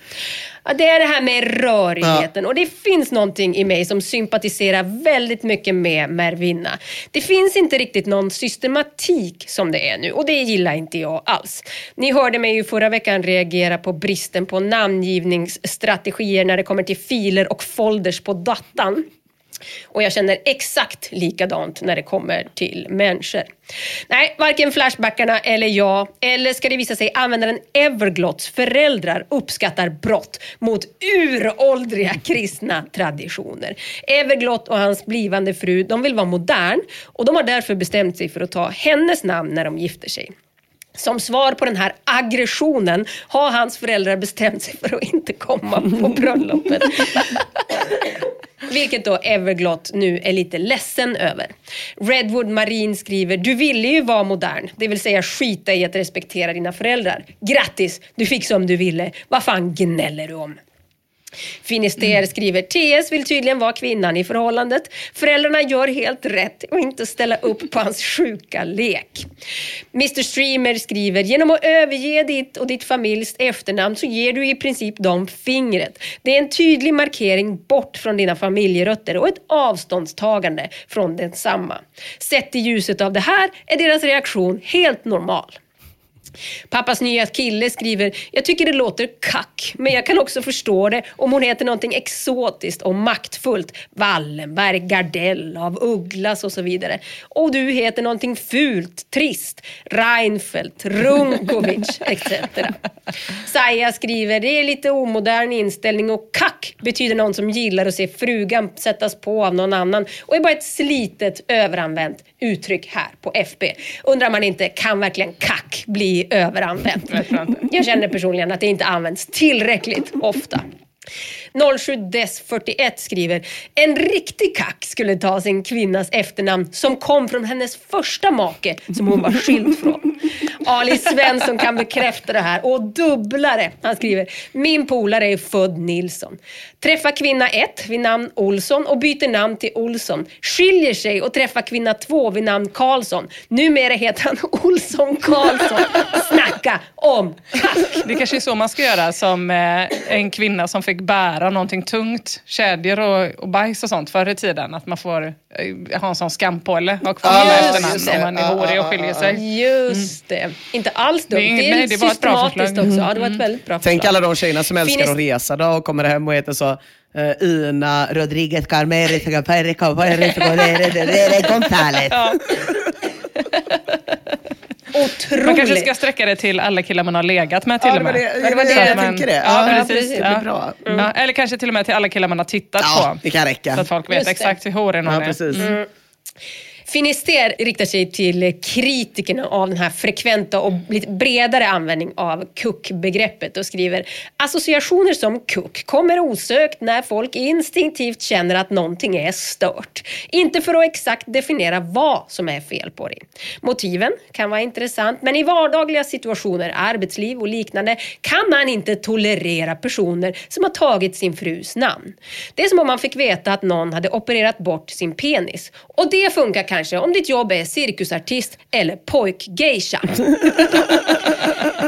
Ja, det är det här med rörigheten och det finns någonting i mig som sympatiserar väldigt mycket med Mervinna. Det finns inte riktigt någon systematik som det är nu och det gillar inte jag alls. Ni hörde mig ju förra veckan reagera på bristen på namngivningsstrategier när det kommer till filer och folders på datan. Och jag känner exakt likadant när det kommer till människor. Nej, varken Flashbackarna eller jag, eller ska det visa sig användaren Everglotts föräldrar uppskattar brott mot uråldriga kristna traditioner. Everglott och hans blivande fru, de vill vara modern och de har därför bestämt sig för att ta hennes namn när de gifter sig. Som svar på den här aggressionen har hans föräldrar bestämt sig för att inte komma på bröllopet. Vilket då Everglot nu är lite ledsen över. Redwood Marine skriver, du ville ju vara modern, det vill säga skita i att respektera dina föräldrar. Grattis, du fick som du ville. Vad fan gnäller du om? Finister skriver TS vill tydligen vara kvinnan i förhållandet. Föräldrarna gör helt rätt och inte ställa upp på hans sjuka lek. Mr Streamer skriver genom att överge ditt och ditt familjs efternamn så ger du i princip dem fingret. Det är en tydlig markering bort från dina familjerötter och ett avståndstagande från densamma. Sett i ljuset av det här är deras reaktion helt normal. Pappas nya kille skriver, jag tycker det låter kack, men jag kan också förstå det om hon heter någonting exotiskt och maktfullt. Wallenberg, Gardell, av Ugglas och så vidare. Och du heter någonting fult, trist. Reinfeldt, Runkovic etc. Saja skriver, det är lite omodern inställning och kack betyder någon som gillar att se frugan sättas på av någon annan och är bara ett slitet överanvänt uttryck här på FB. Undrar man inte, kan verkligen kack bli överanvänt? Jag känner personligen att det inte används tillräckligt ofta. 07 Des 41 skriver En riktig kack skulle ta sin kvinnas efternamn som kom från hennes första make som hon var skild från. Ali Svensson kan bekräfta det här och dubbla det. Han skriver Min polare är född Nilsson. Träffar kvinna 1 vid namn Olsson och byter namn till Olsson. Skiljer sig och träffar kvinna 2 vid namn Karlsson. Numera heter han Olsson Karlsson. Snacka om kack! Det kanske är så man ska göra som eh, en kvinna som fick bära någonting tungt, kedjor och, och bajs och sånt förr i tiden. Att man får eh, ha en sån skampåle, ha kvar Ja, med just efternamn om man är hårig och skiljer sig. Just det. Inte alls dumt. Det är Det inget- är, nej, det var ett bra systematiskt förslag. också. Ja, det var ett väldigt bra Tänk förslag. alla de tjejerna som älskar Finnes- att resa då och kommer hem och heter så eh, Ina Rodriguez Carmeri Gonzales. Otroligt. Man kanske ska sträcka det till alla killar man har legat med till Ja, och med. det, det var det jag Så att tänker det. Ja, Ja, precis. det blir bra. Ja, eller kanske till och med till alla killar man har tittat Ja, på. det kan räcka. Så att folk vet exakt hur hårig någon Ja, är. precis. Finister riktar sig till kritikerna av den här frekventa och lite bredare användning av kuck-begreppet och skriver Associationer som kuck kommer osökt när folk instinktivt känner att någonting är stört. Inte för att exakt definiera vad som är fel på det. Motiven kan vara intressant men i vardagliga situationer, arbetsliv och liknande kan man inte tolerera personer som har tagit sin frus namn. Det är som om man fick veta att någon hade opererat bort sin penis. Och det funkar kanske om ditt jobb är cirkusartist eller pojkgeisha.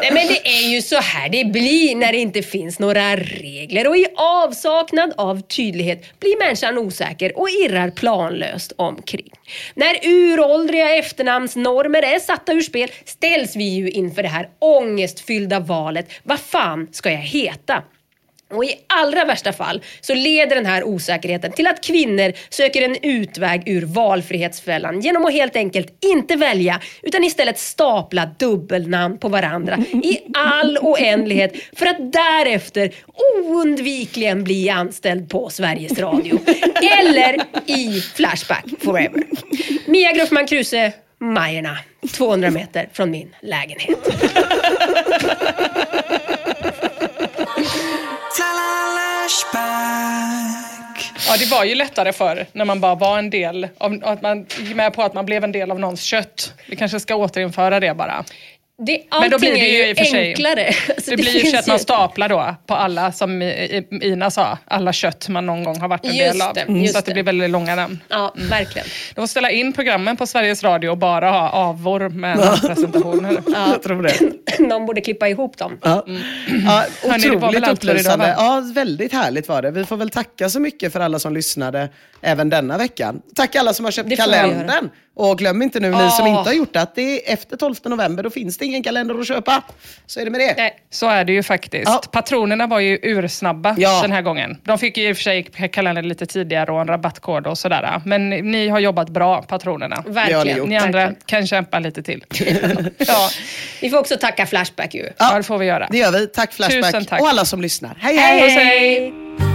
Nej men det är ju så här det blir när det inte finns några regler och i avsaknad av tydlighet blir människan osäker och irrar planlöst omkring. När uråldriga efternamnsnormer är satta ur spel ställs vi ju inför det här ångestfyllda valet. Vad fan ska jag heta? Och i allra värsta fall så leder den här osäkerheten till att kvinnor söker en utväg ur valfrihetsfällan genom att helt enkelt inte välja utan istället stapla dubbelnamn på varandra i all oändlighet för att därefter oundvikligen bli anställd på Sveriges Radio. Eller i Flashback Forever. Mia Gruffman Kruse, Majerna, 200 meter från min lägenhet. Ja, det var ju lättare för när man bara var en del av, att man gick med på att man blev en del av någons kött. Vi kanske ska återinföra det bara. Det, Men då blir det ju är i och för sig- enklare. Alltså, det, blir ju så att man staplar då på alla, som Ina sa, alla kött man någon gång har varit en Just del av. det, Mm. just så att det det. blir väldigt långa namn. Ja, verkligen. De får ställa in programmen på Sveriges Radio och bara ha avor med namnpresentationer. Jag tror det. Någon borde klippa ihop dem. Ja. Ja, det var väl otroligt idag, upplysande. Ja, väldigt härligt var det. Vi får väl tacka så mycket för alla som lyssnade även denna veckan. Tack alla som har köpt Det kalendern. Och glöm inte nu, ni som Ja. inte har gjort det, att det är efter 12 november, då finns det ingen kalender att köpa. Så är det med det. Nej. Så är det ju faktiskt. Ja. Patronerna var ju ursnabba Ja. den här gången. De fick ju i och för sig kalendern lite tidigare och en rabattkod och sådär. Men ni har jobbat bra, patronerna. Ni Verkligen. gjort. Ni andra Verkligen. kan kämpa lite till. ja, Vi får också tacka Flashback ju. ja, det får vi göra. Det gör vi. Tack Flashback Tusen tack. och alla som lyssnar. Hej Hej, hej! hej!